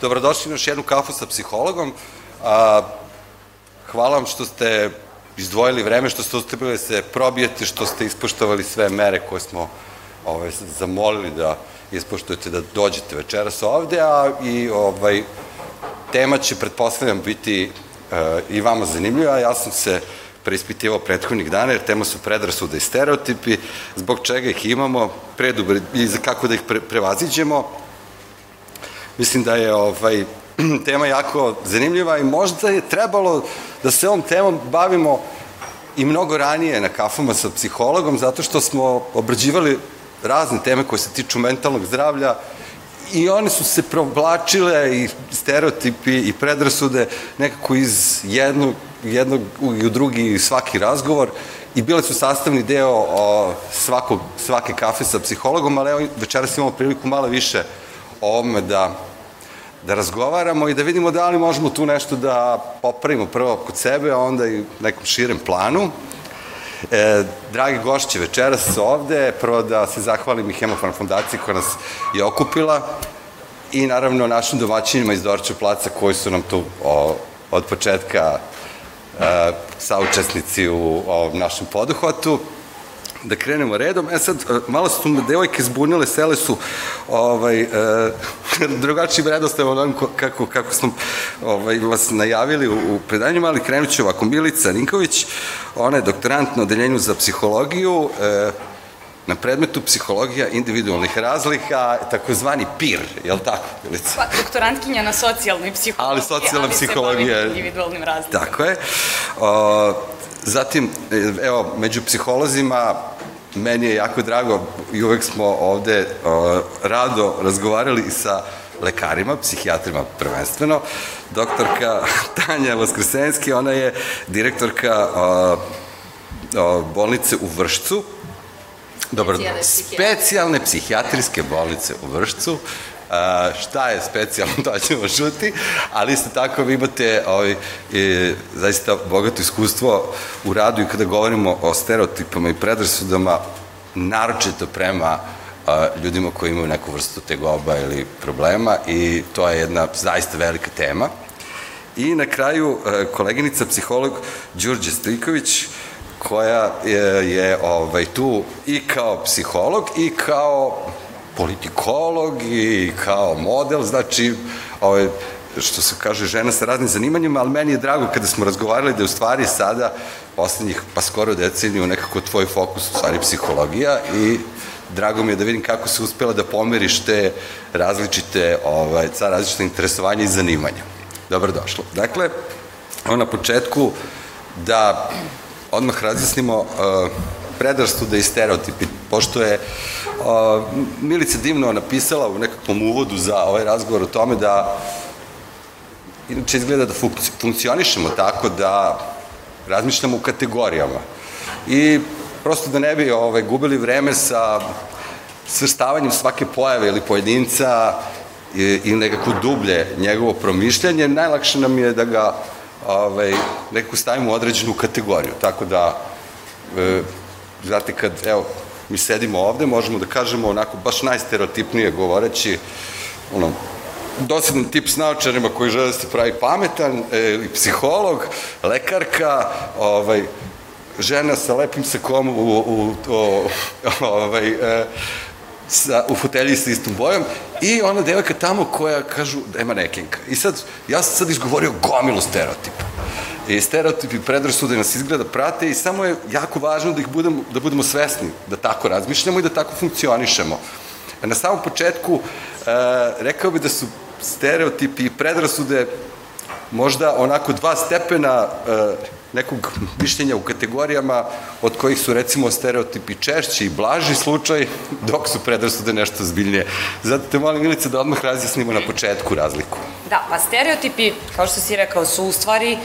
Dobrodošli na još jednu kafu sa psihologom. A, hvala vam što ste izdvojili vreme, što ste uspeli da se probijete, što ste ispoštovali sve mere koje smo ovaj, zamolili da ispoštujete da dođete večeras ovde, a i ovaj, tema će, pretpostavljam, biti e, i vama zanimljiva. Ja sam se preispitivao prethodnih dana, jer tema su predrasude i stereotipi, zbog čega ih imamo, predubre, i kako da ih pre, prevaziđemo. Mislim da je ovaj, tema jako zanimljiva i možda je trebalo da se ovom temom bavimo i mnogo ranije na kafama sa psihologom, zato što smo obrađivali razne teme koje se tiču mentalnog zdravlja i one su se provlačile i stereotipi i predrasude nekako iz jednog, jednog i u drugi svaki razgovor i bile su sastavni deo o, svakog, svake kafe sa psihologom, ali evo večeras imamo priliku malo više o ovome da da razgovaramo i da vidimo da li možemo tu nešto da popravimo prvo kod sebe, a onda i nekom širem planu. E, dragi gošće večeras ovde, prvo da se zahvalim i Hemofarm fondaciji koja nas je okupila i naravno našim domaćinima iz Dorča placa koji su nam tu o, od početka e, saučesnici u ovom našem poduhvatu da krenemo redom. E sad, e, malo su me devojke zbunile, sele su ovaj, e, drugačiji vredostav onom kako, kako smo ovaj, vas najavili u, u predanjima, ali krenut ću ovako. Milica Ninković, ona je doktorant na odeljenju za psihologiju, e, na predmetu psihologija individualnih razlika, takozvani PIR, je li tako, Milica? Pa, doktorantkinja na socijalnoj psihologiji, ali socijalna psihologija. Ali se individualnim razlikama. Tako je. O, zatim, evo, među psiholozima meni je jako drago i uvek smo ovde o, rado razgovarali i sa lekarima, psihijatrima prvenstveno. Doktorka Tanja Vaskrsenski, ona je direktorka o, o, bolnice u Vršcu, Dobro, specijalne psihijatrijske bolnice u Vršcu, šta je specijalno, to ćemo šuti, ali isto tako vi imate ovaj, e, zaista bogato iskustvo u radu i kada govorimo o stereotipama i predrasudama, naročito prema a, ljudima koji imaju neku vrstu tegoba ili problema i to je jedna zaista velika tema. I na kraju a, koleginica psiholog Đurđe Stojković, koja je, je ovaj, tu i kao psiholog i kao politikolog i kao model, znači, ovaj, što se kaže, žena sa raznim zanimanjima, ali meni je drago kada smo razgovarali da je u stvari sada, poslednjih pa skoro deceniju, nekako tvoj fokus u stvari psihologija i drago mi je da vidim kako se uspela da pomeriš te različite, ovaj, ca različite interesovanja i zanimanja. Dobrodošlo. Dakle, na početku da odmah razjasnimo uh, predrastude i stereotipi, pošto je uh, Milica divno napisala u nekakvom uvodu za ovaj razgovor o tome da inače izgleda da funkcionišemo tako da razmišljamo u kategorijama i prosto da ne bi ovaj, gubili vreme sa svrstavanjem svake pojave ili pojedinca ili nekako dublje njegovo promišljanje, najlakše nam je da ga ovaj, nekako stavimo u određenu kategoriju. Tako da, e, znate, kad, evo, mi sedimo ovde, možemo da kažemo onako baš najstereotipnije govoreći, ono, dosadan tip s naočarima koji žele da se pravi pametan, e, psiholog, lekarka, ovaj, žena sa lepim sakom u, u, u, ovaj, e, sa, u fotelji sa istom bojom i ona devojka tamo koja kažu da je manekinka. I sad, ja sam sad izgovorio gomilu stereotipa. I stereotipi predrasude nas izgleda prate i samo je jako važno da ih budemo, da budemo svesni da tako razmišljamo i da tako funkcionišemo. Na samom početku e, rekao bi da su stereotipi i predrasude možda onako dva stepena e, nekog mišljenja u kategorijama od kojih su recimo stereotipi češći i blaži slučaj, dok su predrasude nešto zbiljnije. Zato te molim Milice da odmah razjasnimo na početku razliku. Da, pa stereotipi, kao što si rekao, su u stvari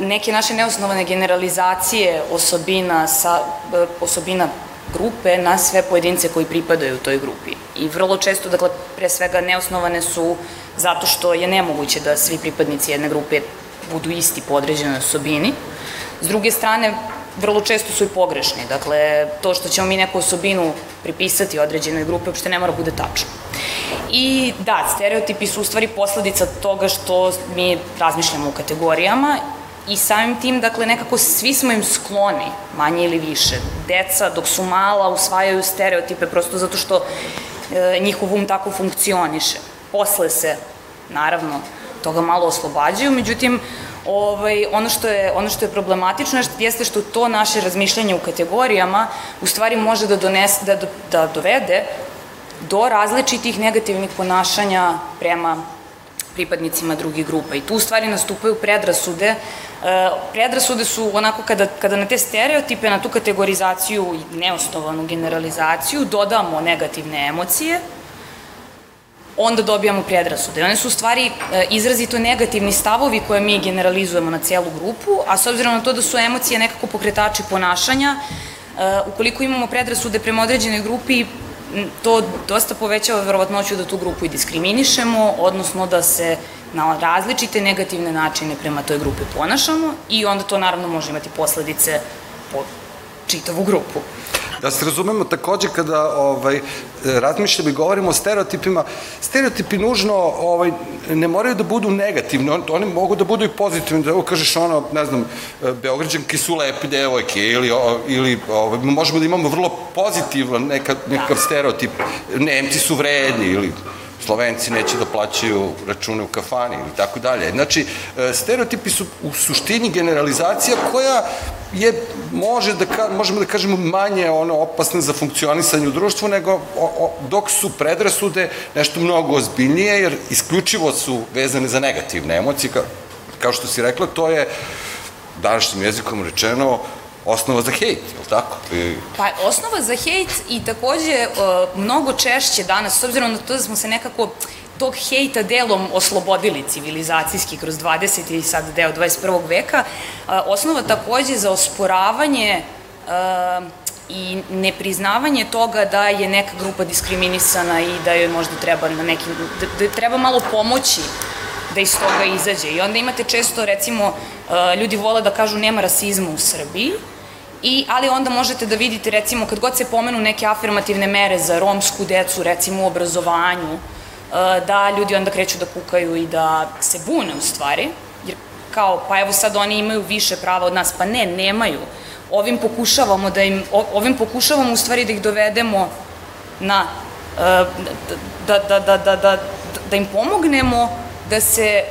neke naše neosnovane generalizacije osobina sa uh, osobina grupe na sve pojedince koji pripadaju toj grupi. I vrlo često, dakle, pre svega neosnovane su zato što je nemoguće da svi pripadnici jedne grupe budu isti po određenoj osobini. S druge strane, vrlo često su i pogrešni. Dakle, to što ćemo mi neku osobinu pripisati određenoj grupi, uopšte ne mora bude tačno. I da, stereotipi su u stvari posledica toga što mi razmišljamo u kategorijama i samim tim, dakle, nekako svi smo im skloni, manje ili više. Deca, dok su mala, usvajaju stereotipe prosto zato što e, njihov um tako funkcioniše. Posle se, naravno, toga malo oslobađaju, međutim, ovaj, ono, što je, ono što je problematično jeste što to naše razmišljanje u kategorijama u stvari može da, donese, da, da dovede do različitih negativnih ponašanja prema pripadnicima drugih grupa. I tu u stvari nastupaju predrasude. E, predrasude su onako kada, kada na te stereotipe, na tu kategorizaciju i neosnovanu generalizaciju dodamo negativne emocije, onda dobijamo predrasude. One su u stvari e, izrazito negativni stavovi koje mi generalizujemo na celu grupu, a s obzirom na to da su emocije nekako pokretači ponašanja, e, ukoliko imamo predrasude prema određenoj grupi, to dosta povećava verovatnoću da tu grupu i diskriminišemo, odnosno da se na različite negativne načine prema toj grupi ponašamo i onda to naravno može imati posledice po čitavu grupu. Da se razumemo takođe kada ovaj, razmišljamo i govorimo o stereotipima, stereotipi nužno ovaj, ne moraju da budu negativni, on, oni mogu da budu i pozitivni, da evo kažeš ono, ne znam, Beograđanke su lepe devojke ili, ili ovaj, možemo da imamo vrlo pozitivan neka, nekav stereotip, Nemci su vredni ili Slovenci neće da plaćaju račune u kafani ili tako dalje. Znači, e, stereotipi su u suštini generalizacija koja je, može da, ka, možemo da kažemo, manje ono opasna za funkcionisanje u društvu, nego o, o, dok su predrasude nešto mnogo ozbiljnije, jer isključivo su vezane za negativne emocije, ka, kao što si rekla, to je današnjim jezikom rečeno osnova za hejt, je li tako? I... Pa, osnova za hejt i takođe uh, mnogo češće danas, s obzirom na to da smo se nekako tog hejta delom oslobodili civilizacijski kroz 20. i sad deo 21. veka, uh, osnova takođe za osporavanje uh, i nepriznavanje toga da je neka grupa diskriminisana i da joj možda treba na neki, da, da treba malo pomoći da iz toga izađe. I onda imate često, recimo, ljudi vole da kažu nema rasizma u Srbiji, I, ali onda možete da vidite, recimo, kad god se pomenu neke afirmativne mere za romsku decu, recimo u obrazovanju, e, da ljudi onda kreću da kukaju i da se bune u stvari, jer kao, pa evo sad oni imaju više prava od nas, pa ne, nemaju. Ovim pokušavamo da im, ovim pokušavamo u stvari da ih dovedemo na, e, da, da, da, da, da, da im pomognemo da se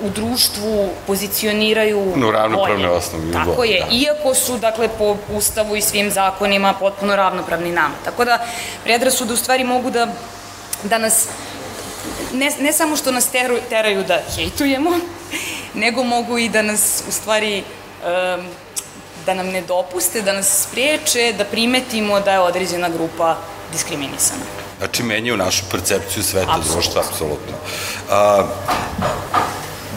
uh, u društvu pozicioniraju no, ravnopravne osnovi. Tako je, da. iako su, dakle, po ustavu i svim zakonima potpuno ravnopravni nama. Tako da, predrasude u stvari mogu da, da nas, ne, ne samo što nas teru, teraju da hejtujemo, nego mogu i da nas, u stvari, um, da nam ne dopuste, da nas spriječe, da primetimo da je određena grupa diskriminisana. Znači, menjaju našu percepciju sveta društva, apsolutno. A,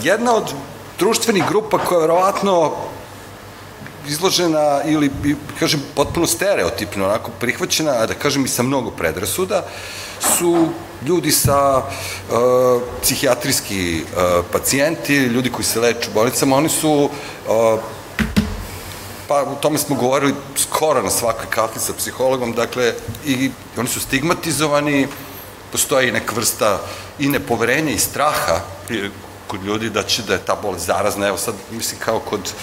jedna od društvenih grupa koja je verovatno izložena ili, kažem, potpuno stereotipno, onako prihvaćena, a da kažem i sa mnogo predrasuda, su ljudi sa uh, psihijatrijski uh, pacijenti, ljudi koji se leče u bolnicama, oni su uh, Pa u tome smo govorili skoro na svakoj kafi sa psihologom, dakle, i oni su stigmatizovani, postoji neka vrsta i nepoverenja i straha kod ljudi da će da je ta bolest zarazna, evo sad mislim kao kod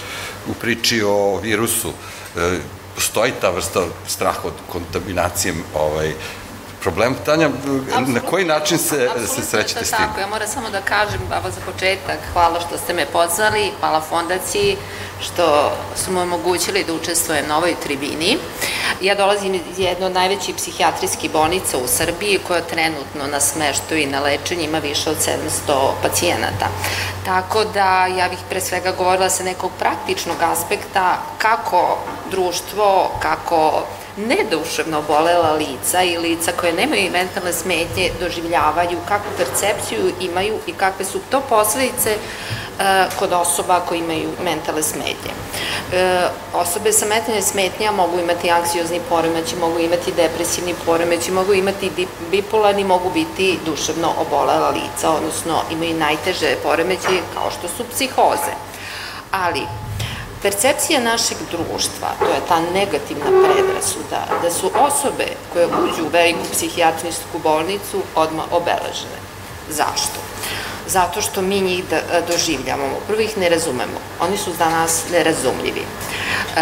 u priči o virusu, e, postoji ta vrsta straha od kontaminacije ovaj, problem. Tanja, Absolutno. na koji način se, se srećete s tim? Tako, ja moram samo da kažem, baba, za početak, hvala što ste me pozvali, hvala fondaciji, što su mu omogućili da učestvujem na ovoj tribini. Ja dolazim iz jedne od najvećih psihijatrijskih bolnica u Srbiji, koja trenutno na smeštu i na lečenju ima više od 700 pacijenata. Tako da ja bih pre svega govorila sa nekog praktičnog aspekta kako društvo, kako neduševno obolela lica i lica koje nemaju mentalne smetnje doživljavaju, kakvu percepciju imaju i kakve su to posledice e, kod osoba koji imaju mentalne smetnje. E, osobe sa mentalne smetnja mogu imati anksiozni poremeći, mogu imati depresivni poremeći, mogu imati bipolarni, mogu biti duševno obolela lica, odnosno imaju najteže poremeće kao što su psihoze. Ali, Percepcija našeg društva, to je ta negativna predrasuda, da su osobe koje uđu u veliku psihijatrijsku bolnicu odmah obeležene. Zašto? Zato što mi njih da, doživljavamo. Prvo ih ne razumemo. Oni su za nas nerazumljivi. E,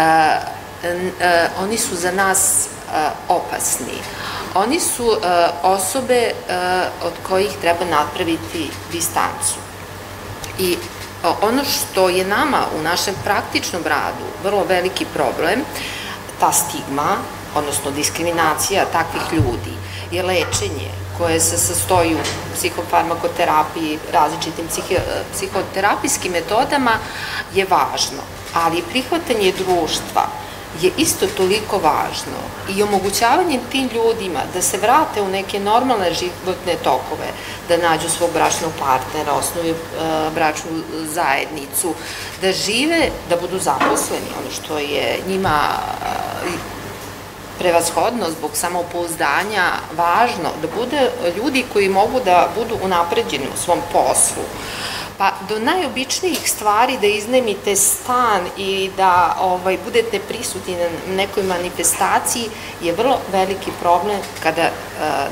e, oni su za nas e, opasni. Oni su e, osobe e, od kojih treba napraviti distancu. I ono što je nama u našem praktičnom radu vrlo veliki problem, ta stigma, odnosno diskriminacija takvih ljudi, je lečenje koje se sastoji u psihofarmakoterapiji, različitim psihoterapijskim metodama, je važno. Ali prihvatanje društva je isto toliko važno i omogućavanje tim ljudima da se vrate u neke normalne životne tokove, da nađu svog bračnog partnera, osnovi e, bračnu zajednicu, da žive, da budu zaposleni, ono što je njima e, prevashodno zbog samopouzdanja važno, da bude ljudi koji mogu da budu unapređeni u svom poslu, Pa do najobičnijih stvari da iznemite stan i da ovaj, budete prisutni na nekoj manifestaciji je vrlo veliki problem kada e,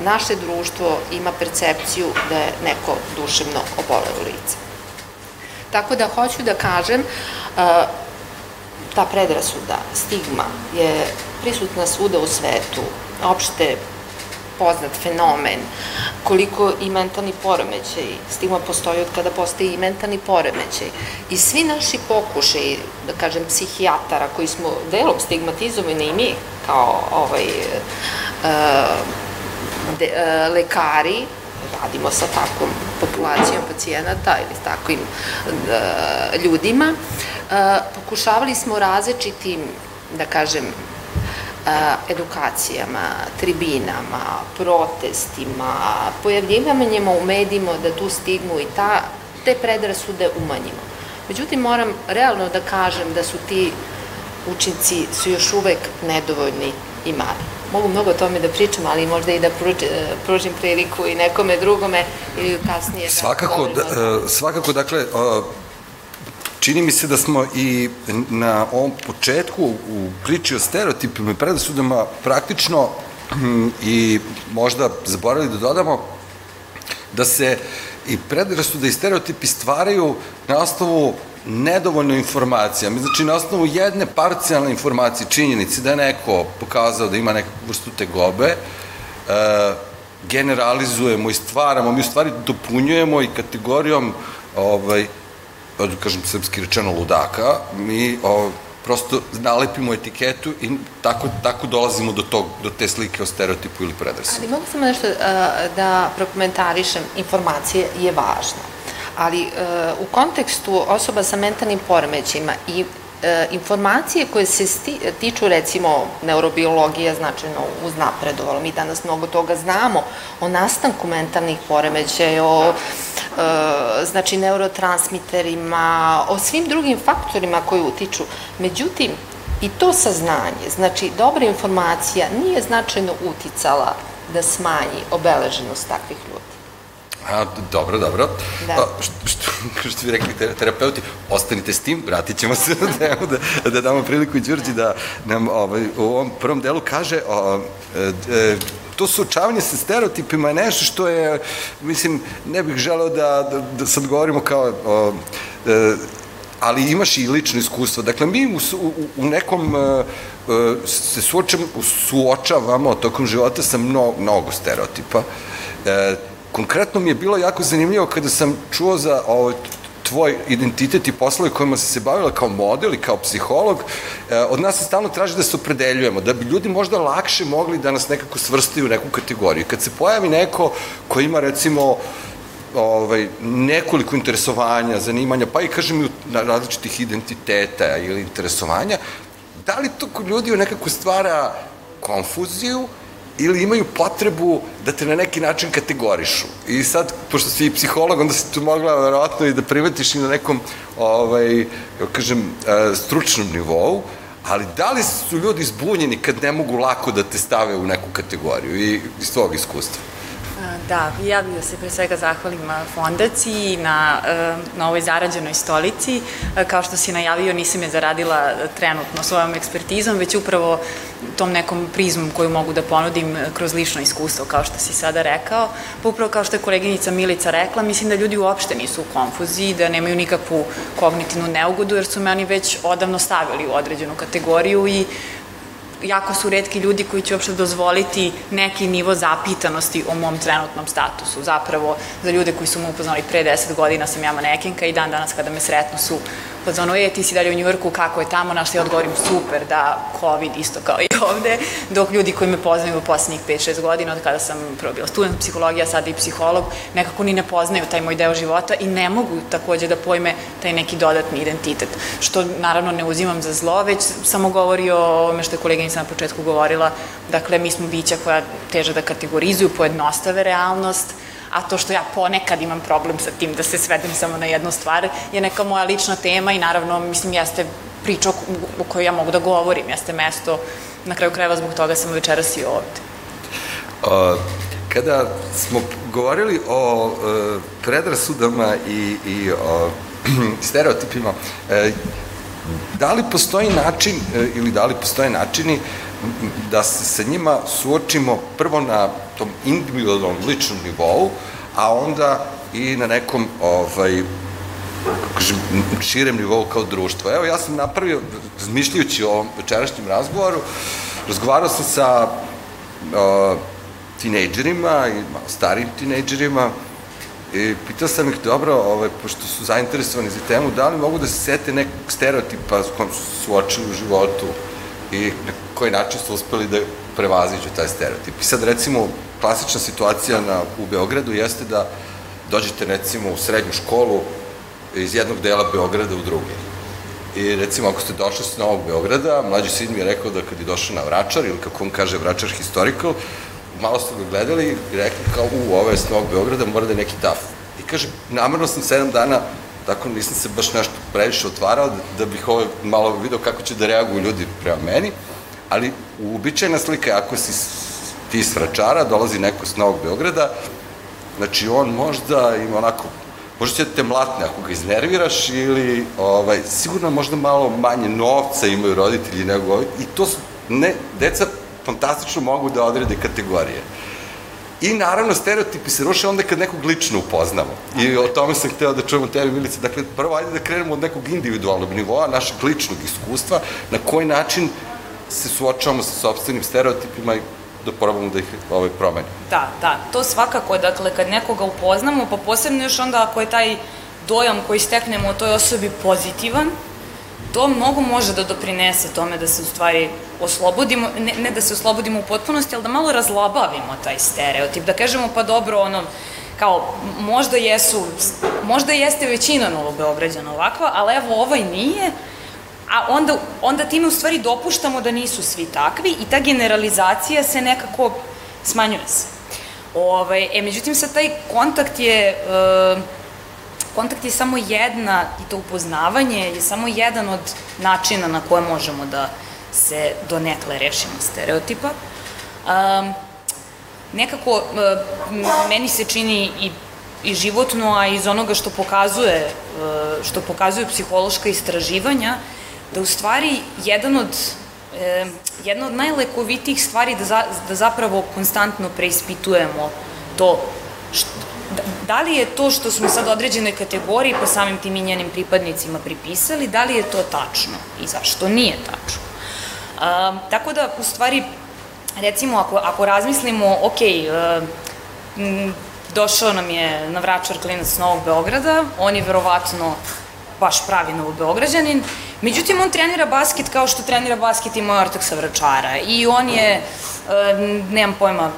naše društvo ima percepciju da je neko duševno oboleo lice. Tako da hoću da kažem, e, ta predrasuda, stigma je prisutna svuda u svetu, opšte poznat fenomen, koliko i mentalni poremećaj, stigma postoji od kada postoji i mentalni poremećaj. I svi naši pokušaj, da kažem, psihijatara koji smo delom stigmatizovani i mi kao ovaj, uh, de, uh, lekari, radimo sa takvom populacijom pacijenata ili s takvim uh, ljudima, pokušavali smo različitim, da kažem, edukacijama, tribinama, protestima, pojavljivanjima u medijima da tu stigmu i ta, te predrasude umanjimo. Međutim, moram realno da kažem da su ti učinci su još uvek nedovoljni i mali. Mogu mnogo o tome da pričam, ali možda i da pružim priliku i nekome drugome ili kasnije. Svakako, da, e, svakako dakle, čini mi se da smo i na ovom početku u priči o stereotipima i predasudama praktično hm, i možda zaboravili da dodamo da se i predrasude i stereotipi stvaraju na osnovu nedovoljno informacija. Znači, na osnovu jedne parcijalne informacije, činjenici da je neko pokazao da ima neku vrstu tegobe, e, generalizujemo i stvaramo, mi u stvari dopunjujemo i kategorijom ovaj, da kažem srpski rečeno ludaka, mi o, prosto nalepimo etiketu i tako, tako dolazimo do, tog, do te slike o stereotipu ili predrasu. Ali mogu samo nešto uh, da prokomentarišem, informacije je važna. Ali uh, u kontekstu osoba sa mentalnim poremećima i e, informacije koje se sti, tiču recimo neurobiologija značajno uznapredovalo. Mi danas mnogo toga znamo o nastanku mentalnih poremećaja, o znači neurotransmiterima, o svim drugim faktorima koji utiču. Međutim, i to saznanje, znači dobra informacija nije značajno uticala da smanji obeleženost takvih ljudi. A, dobro, dobro. Da. A, što, što, što bi rekli terapeuti, ostanite s tim, vratit ćemo se na temu, da, da damo priliku i Đurđi da nam ovaj, u ovom prvom delu kaže o, e, e, to suočavanje sa stereotipima je nešto što je, mislim, ne bih želeo da, da, da sad govorimo kao o, e, ali imaš i lično iskustvo. Dakle, mi u, u, u nekom uh, se suočam, suočavamo tokom života sa mnogo, mnogo stereotipa. Uh, Konkretno mi je bilo jako zanimljivo kada sam čuo za ovaj, tvoj identitet i poslovi kojima si se bavila kao model i kao psiholog, e, od nas se stalno traži da se opredeljujemo, da bi ljudi možda lakše mogli da nas nekako svrstaju u neku kategoriju. Kad se pojavi neko ko ima recimo ovaj, nekoliko interesovanja, zanimanja, pa i kažem i različitih identiteta ili interesovanja, da li to kod ljudi nekako stvara konfuziju ili imaju potrebu da te na neki način kategorišu. I sad, pošto si psiholog, onda si tu mogla verovatno i da privatiš i na nekom, ovaj, kažem, e, stručnom nivou, ali da li su ljudi zbunjeni kad ne mogu lako da te stave u neku kategoriju i iz tvojeg iskustva? Da, ja bih da se pre svega zahvalim fondaciji na, na ovoj zarađenoj stolici. Kao što si najavio, nisam je zaradila trenutno svojom ekspertizom, već upravo tom nekom prizmom koju mogu da ponudim kroz lično iskustvo, kao što si sada rekao. Pa upravo kao što je koleginica Milica rekla, mislim da ljudi uopšte nisu u konfuziji, da nemaju nikakvu kognitivnu neugodu, jer su me oni već odavno stavili u određenu kategoriju i jako su redki ljudi koji će uopšte dozvoliti neki nivo zapitanosti o mom trenutnom statusu. Zapravo, za ljude koji su me upoznali pre 10 godina sam ja manekenka i dan danas kada me sretnu su fazonu, je, ti si dalje u Njujorku, kako je tamo, našto ja odgovorim super, da COVID isto kao i ovde, dok ljudi koji me poznaju u poslednjih 5-6 godina, od kada sam prvo bila student psihologija, sada i psiholog, nekako ni ne poznaju taj moj deo života i ne mogu takođe da pojme taj neki dodatni identitet, što naravno ne uzimam za zlo, već samo govori o ovome što je koleginica na početku govorila, dakle, mi smo bića koja teže da kategorizuju, pojednostave realnost, a to što ja ponekad imam problem sa tim da se svedem samo na jednu stvar je neka moja lična tema i naravno, mislim, jeste priča o kojoj ja mogu da govorim, jeste mesto, na kraju krajeva zbog toga sam večeras i ovde. Uh, kada smo govorili o uh, predrasudama i, i o stereotipima, uh, da li postoji način ili da li postoje načini da se sa njima suočimo prvo na tom individualnom ličnom nivou, a onda i na nekom ovaj, kažem, širem nivou kao društvo. Evo, ja sam napravio, razmišljajući o ovom večerašnjem razgovoru, razgovarao sam sa uh, tinejdžerima i malo starijim tinejdžerima i pitao sam ih, dobro, ovaj, pošto su zainteresovani za temu, da li mogu da se sete nekog stereotipa s kojom su suočili u životu i na koji način su uspeli da prevaziđu taj stereotip. I sad recimo klasična situacija na, u Beogradu jeste da dođete recimo u srednju školu iz jednog dela Beograda u drugi. I recimo ako ste došli s Novog Beograda, mlađi sin mi je rekao da kad je došao na Vračar, ili kako on kaže Vračar Historical, malo su ga gledali i rekli kao, u, ovo je s Novog Beograda, mora da je neki taf. I kaže, namerno sam sedam dana tako nisam se baš nešto previše otvarao da, da bih ovo malo video kako će da reaguju ljudi prema meni, ali uobičajena slika je ako si ti s dolazi neko s Novog Beograda, znači on možda ima onako, možda će da te mlatne ako ga iznerviraš ili ovaj, sigurno možda malo manje novca imaju roditelji nego ovi, i to su, ne, deca fantastično mogu da odrede kategorije. I naravno, stereotipi se ruše onda kad nekog lično upoznamo. I o tome sam hteo da čujemo tebi, Milice. Dakle, prvo ajde da krenemo od nekog individualnog nivoa, našeg ličnog iskustva, na koji način se suočavamo sa sobstvenim stereotipima i da probamo da ih ovaj, promenimo. Da, da, to svakako, dakle, kad nekoga upoznamo, pa posebno još onda ako je taj dojam koji steknemo o toj osobi pozitivan, to mnogo može da doprinese tome da se u stvari oslobodimo, ne, ne da se oslobodimo u potpunosti, ali da malo razlabavimo taj stereotip, da kažemo pa dobro, ono, kao, možda jesu, možda jeste većina Novobeograđana ovakva, ali evo ovaj nije, a onda, onda time u stvari dopuštamo da nisu svi takvi i ta generalizacija se nekako smanjuje se. Ove, ovaj, e, međutim, sad taj kontakt je, e, kontakt je samo jedna, i to upoznavanje je samo jedan od načina na koje možemo da se donekle rešimo stereotipa. Um, nekako, meni se čini i i životno, a iz onoga što pokazuje, što pokazuju psihološka istraživanja, da u stvari jedan od, e, jedna od najlekovitijih stvari da, za, da zapravo konstantno preispitujemo to što, da, li je to što smo sad određene kategorije pa samim tim i njenim pripadnicima pripisali, da li je to tačno i zašto nije tačno. A, tako da, u stvari, recimo, ako, ako razmislimo, ok, došao nam je na vračar klinac Novog Beograda, on je verovatno baš pravi Novobeograđanin, Međutim, on trenira basket kao što trenira basket i moj ortak sa Vračara. I on je, nemam pojma,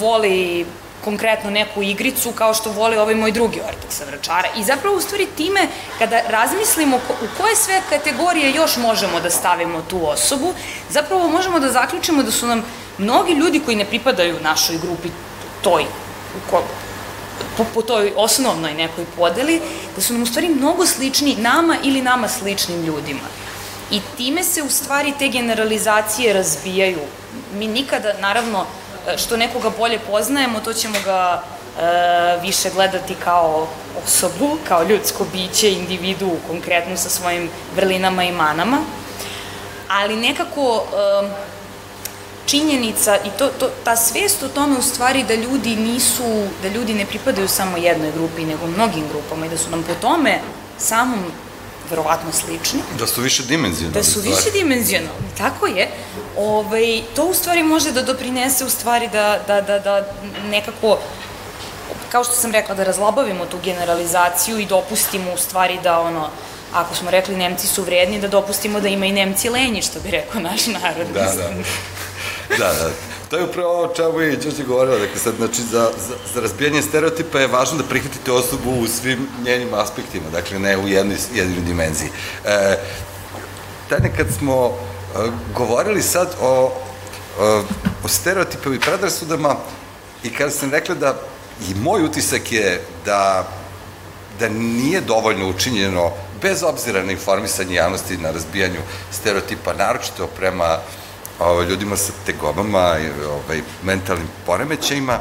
voli konkretno neku igricu kao što voli ovaj moj drugi ortak sa Vračara. I zapravo u stvari time, kada razmislimo u koje sve kategorije još možemo da stavimo tu osobu, zapravo možemo da zaključimo da su nam mnogi ljudi koji ne pripadaju našoj grupi toj ko, po, po toj osnovnoj nekoj podeli, da su nam u stvari mnogo slični nama ili nama sličnim ljudima. I time se u stvari te generalizacije razbijaju. Mi nikada, naravno, što nekoga bolje poznajemo, to ćemo ga e, više gledati kao osobu, kao ljudsko biće, individu, konkretno sa svojim vrlinama i manama. Ali nekako e, činjenica i to, to, ta svest o tome u stvari da ljudi nisu, da ljudi ne pripadaju samo jednoj grupi, nego mnogim grupama i da su nam po tome samom verovatno slični. Da su više dimenzionalni. Da su više dimenzionalni, tako je. Ovaj, to u stvari može da doprinese u stvari da, da, da, da nekako kao što sam rekla, da razlabavimo tu generalizaciju i dopustimo u stvari da ono, ako smo rekli Nemci su vredni, da dopustimo da ima i Nemci lenji, što bi rekao naš narod. Da, da. Da, da. To je upravo ovo čemu je Đorđe govorila, dakle sad, znači, za, za, za razbijanje stereotipa je važno da prihvatite osobu u svim njenim aspektima, dakle, ne u jednoj, jednoj dimenziji. E, Tanja, kad smo e, govorili sad o, o, o stereotipima i predrasudama i kada sam rekla da i moj utisak je da da nije dovoljno učinjeno bez obzira na informisanje javnosti na razbijanju stereotipa, naročito prema ovaj, ljudima sa tegobama ovaj, mentalnim poremećajima,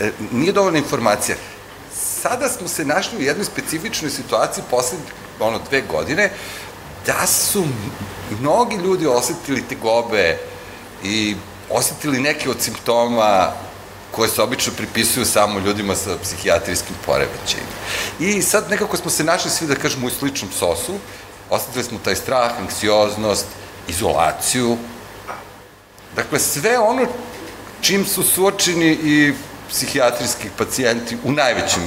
e, nije dovoljna informacija. Sada smo se našli u jednoj specifičnoj situaciji posle ono, dve godine, da su mnogi ljudi osetili tegobe i osetili neke od simptoma koje se obično pripisuju samo ljudima sa psihijatrijskim poremećajima. I sad nekako smo se našli svi, da kažemo, u sličnom sosu, osetili smo taj strah, anksioznost, izolaciju, Dakle, sve ono čim su suočeni i psihijatrijski pacijenti u najvećem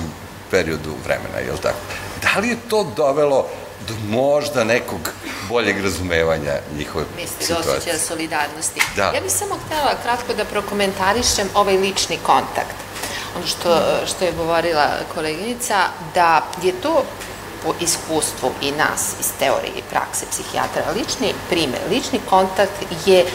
periodu vremena, je li tako? Da li je to dovelo do možda nekog boljeg razumevanja njihove Misli, situacije? do osjećaja solidarnosti. Da. Ja bih samo htela kratko da prokomentarišem ovaj lični kontakt. Ono što, što je govorila koleginica, da je to po iskustvu i nas iz teorije i prakse psihijatra, lični primer, lični kontakt je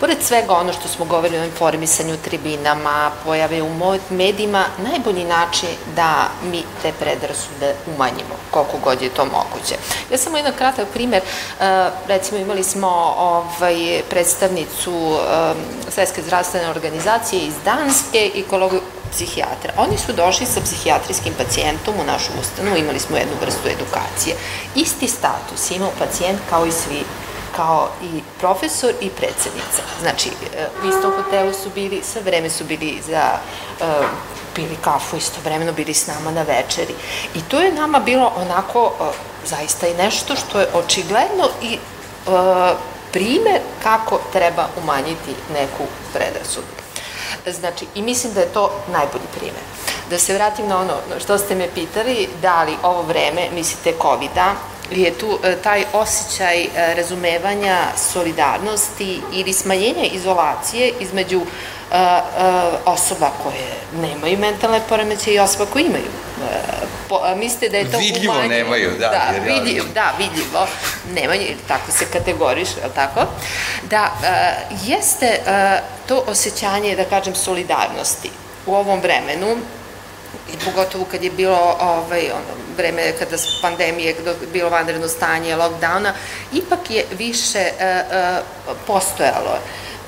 Pored svega ono što smo govorili o informisanju tribinama, pojave u medijima, najbolji način da mi te predrasude umanjimo, koliko god je to moguće. Ja samo jedan kratak primer, e, recimo imali smo ovaj, predstavnicu e, Svetske zdravstvene organizacije iz Danske i kologu psihijatra. Oni su došli sa psihijatrijskim pacijentom u našu ustanu, imali smo jednu vrstu edukacije. Isti status imao pacijent kao i svi kao i profesor i predsednica. Znači, e, u istom hotelu su bili, sve vreme su bili za uh, pili kafu, istovremeno bili s nama na večeri. I to je nama bilo onako uh, zaista i nešto što je očigledno i primer kako treba umanjiti neku predrasudu. Znači, i mislim da je to najbolji primer. Da se vratim na ono što ste me pitali, da li ovo vreme, mislite COVID-a, je tu e, taj osjećaj e, razumevanja solidarnosti ili smanjenja izolacije između e, osoba koje nemaju mentalne poremeće i osoba koje imaju. Po, mislite da je to vidljivo umanjeno? nemaju, da. Da, jer ja... vidljivo, da, vidljivo nemaju, tako se kategoriše, je tako? Da, jeste to osjećanje, da kažem, solidarnosti u ovom vremenu, i pogotovo kad je bilo ovaj, ono, vreme kada su pandemije, kada je bilo vanredno stanje, lockdowna, ipak je više uh, uh, postojalo.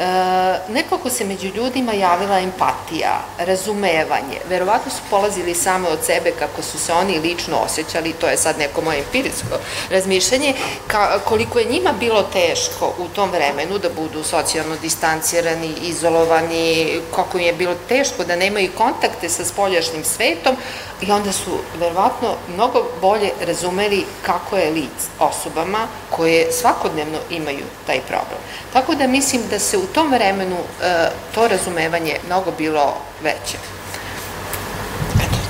E, nekako se među ljudima javila empatija, razumevanje. Verovatno su polazili samo od sebe kako su se oni lično osjećali, to je sad neko moje empirijsko razmišljanje, ka, koliko je njima bilo teško u tom vremenu da budu socijalno distancirani, izolovani, koliko im je bilo teško da nemaju kontakte sa spoljašnjim svetom i onda su verovatno mnogo bolje razumeli kako je lic osobama koje svakodnevno imaju taj problem. Tako da mislim da se u tom vremenu e, to razumevanje mnogo bilo veće.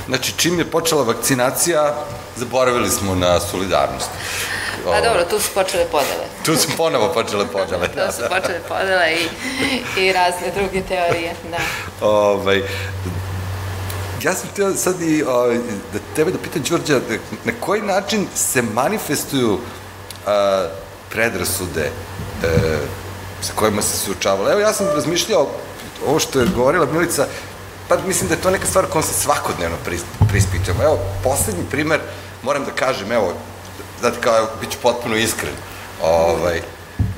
Znači, čim je počela vakcinacija, zaboravili smo na solidarnost. Pa dobro, tu su počele podele. Tu su ponovo počele podele. da, tu su počele podele i, i razne druge teorije, da. Ovaj, ja sam htio sad i ovaj, da tebe da pitam, Đorđa, na koji način se manifestuju a, predrasude e, sa kojima se suočavala. Evo, ja sam razmišljao, ovo što je govorila Milica, pa mislim da je to neka stvar kojom se svakodnevno prispitujemo. Evo, poslednji primer, moram da kažem, evo, znate kao, bit ću potpuno iskren, ovaj,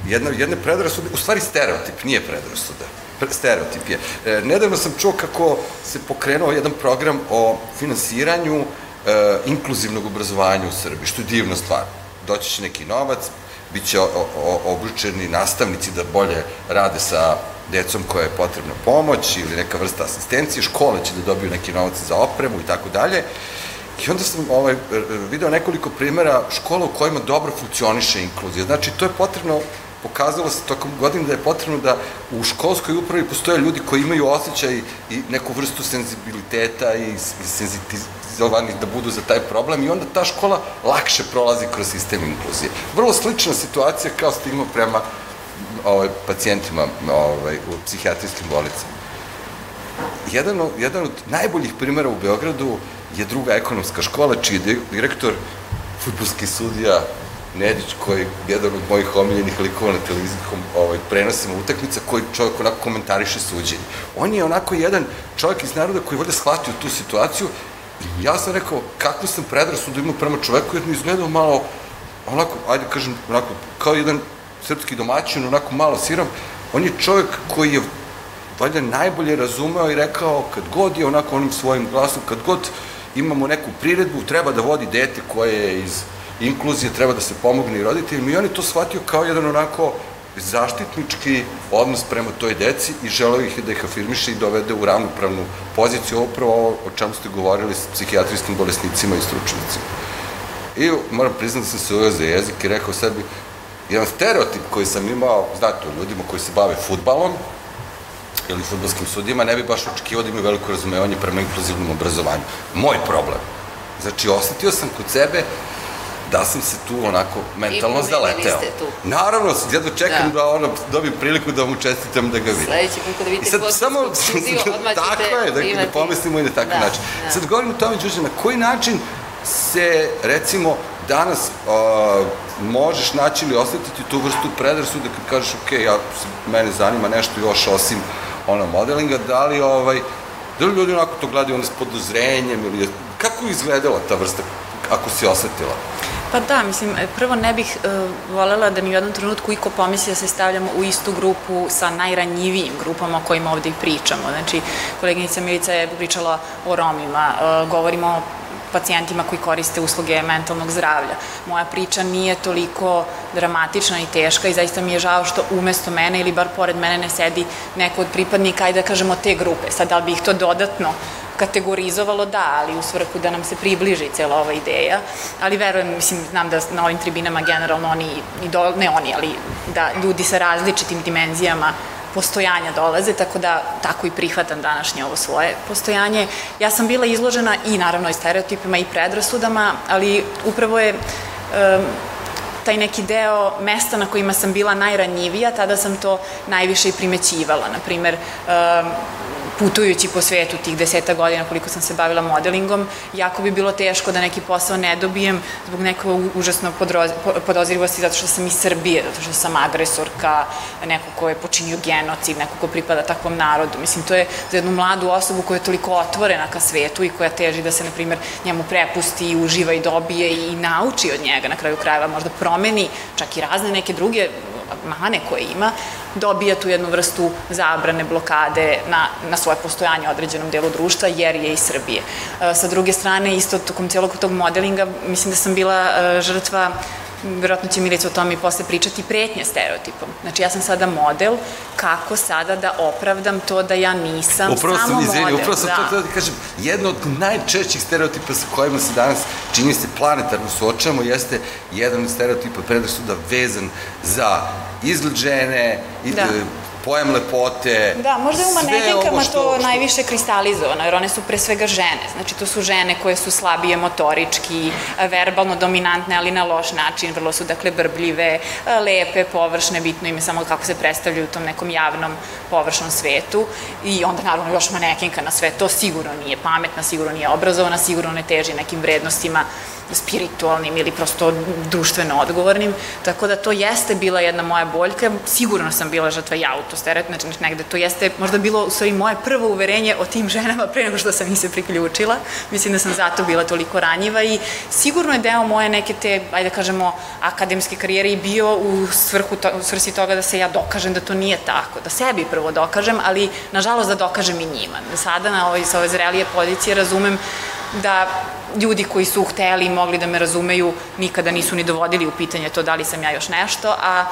jedna, jedne predrasude, u stvari stereotip, nije predrasuda, stereotip je. E, nedavno sam čuo kako se pokrenuo jedan program o finansiranju e, inkluzivnog obrazovanja u Srbiji, što je divna stvar. Doći će neki novac, bit će obučeni nastavnici da bolje rade sa decom koja je potrebna pomoć ili neka vrsta asistencije, škole će da dobiju neki novac za opremu i tako dalje. I onda sam ovaj, video nekoliko primera škola u kojima dobro funkcioniše inkluzija. Znači, to je potrebno pokazalo se tokom godina da je potrebno da u školskoj upravi postoje ljudi koji imaju osjećaj i neku vrstu senzibiliteta i senzitizovanih da budu za taj problem i onda ta škola lakše prolazi kroz sistem inkluzije. Vrlo slična situacija kao stigma prema ovaj, pacijentima ovaj, u psihijatrijskim bolnicama. Jedan, jedan od najboljih primera u Beogradu je druga ekonomska škola, čiji je direktor futbolski sudija Nedić, koji je jedan od mojih omiljenih likova na televizijskom ovaj, prenosima utakmica, koji čovjek onako komentariše suđenje. On je onako jedan čovjek iz naroda koji je shvatio tu situaciju i ja sam rekao, kakvu sam predrasudu imao prema čoveku, jer mi izgledao malo, onako, ajde kažem, onako, kao jedan srpski domaćin, onako malo siram, on je čovjek koji je valjda najbolje razumeo i rekao, kad god je onako onim svojim glasom, kad god imamo neku priredbu, treba da vodi dete koje je iz inkluzije, treba da se pomogne i roditeljima i on je to shvatio kao jedan onako zaštitnički odnos prema toj deci i želeo ih da ih afirmiše i dovede u ravnopravnu poziciju, upravo ovo o čemu ste govorili s psihijatrijskim bolesnicima i stručnicima. I moram priznati da sam se uveo za jezik i rekao sebi, jedan stereotip koji sam imao, znate, o ljudima koji se bave futbalom, ili futbolskim sudijima, ne bi baš očekivao da imaju veliko razumevanje prema inkluzivnom obrazovanju. Moj problem. Znači, osetio sam kod sebe da sam se tu onako mentalno I zaleteo. ste tu. Naravno, jedno čekam da, da ono, dobijem priliku da mu čestitam da ga vidim. Sledeći put kada vidite sad, samo, studiju, odmah Tako je, da, da pomislimo i na takav da, način. Da. Sad govorim o tome, Đuže, na koji način se, recimo, danas uh, možeš naći ili osetiti tu vrstu predrasude kad kažeš, ok, ja, mene zanima nešto još osim ono modelinga, da li ovaj, da li ljudi onako to gledaju onda s podozrenjem ili kako je izgledala ta vrsta ako si osetila? Pa da, mislim, prvo ne bih uh, volela da ni u jednom trenutku iko pomisli da se stavljamo u istu grupu sa najranjivijim grupama o kojima ovde i pričamo. Znači, koleginica Milica je pričala o Romima, uh, govorimo o pacijentima koji koriste usluge mentalnog zdravlja. Moja priča nije toliko dramatična i teška i zaista mi je žao što umesto mene ili bar pored mene ne sedi neko od pripadnika, ajde da kažemo, te grupe. Sad, da li bi ih to dodatno kategorizovalo, da, ali u svrhu da nam se približi cela ova ideja, ali verujem, mislim, znam da na ovim tribinama generalno oni, i do, ne oni, ali da ljudi sa različitim dimenzijama postojanja dolaze, tako da tako i prihvatam današnje ovo svoje postojanje. Ja sam bila izložena i naravno i stereotipima i predrasudama, ali upravo je um, taj neki deo mesta na kojima sam bila najranjivija, tada sam to najviše i primećivala. Naprimer, um, putujući po svetu tih deseta godina koliko sam se bavila modelingom, jako bi bilo teško da neki posao ne dobijem zbog nekog užasno podozrivosti zato što sam iz Srbije, zato što sam agresorka, neko ko je počinio genocid, neko ko pripada takvom narodu. Mislim, to je za jednu mladu osobu koja je toliko otvorena ka svetu i koja teži da se, na primjer, njemu prepusti i uživa i dobije i nauči od njega, na kraju krajeva možda promeni čak i razne neke druge mane koje ima, dobija tu jednu vrstu zabrane, blokade na, na svoje postojanje u određenom delu društva, jer je iz Srbije. E, sa druge strane, isto tokom celog tog modelinga, mislim da sam bila e, žrtva verovatno će Milica o tome i posle pričati, pretnje stereotipom. Znači, ja sam sada model, kako sada da opravdam to da ja nisam upravo samo sam, izvini, model. Upravo sam da. to da kažem, jedno od najčešćih stereotipa sa kojima se danas čini se planetarno suočavamo jeste jedan od stereotipa predrasuda vezan za izgled žene, da. Pojam lepote. Da, možda je u manekenkama što, to što... najviše kristalizovano, jer one su pre svega žene. Znači, to su žene koje su slabije motorički, verbalno dominantne, ali na loš način, vrlo su, dakle, brbljive, lepe, površne, bitno im je samo kako se predstavljaju u tom nekom javnom, površnom svetu. I onda, naravno, još manekenka na sve to sigurno nije pametna, sigurno nije obrazovana, sigurno ne teži nekim vrednostima spiritualnim ili prosto društveno odgovornim, tako da to jeste bila jedna moja boljka, sigurno sam bila žrtva i autosteret, znači negde to jeste možda bilo u stvari moje prvo uverenje o tim ženama pre nego što sam im se priključila, mislim da sam zato bila toliko ranjiva i sigurno je deo moje neke te, ajde da kažemo, akademske karijere i bio u, svrhu to, u svrsi toga da se ja dokažem da to nije tako, da sebi prvo dokažem, ali nažalost da dokažem i njima. Da sada na ovoj, sa ove zrelije pozicije razumem da ljudi koji su hteli i mogli da me razumeju nikada nisu ni dovodili u pitanje to da li sam ja još nešto, a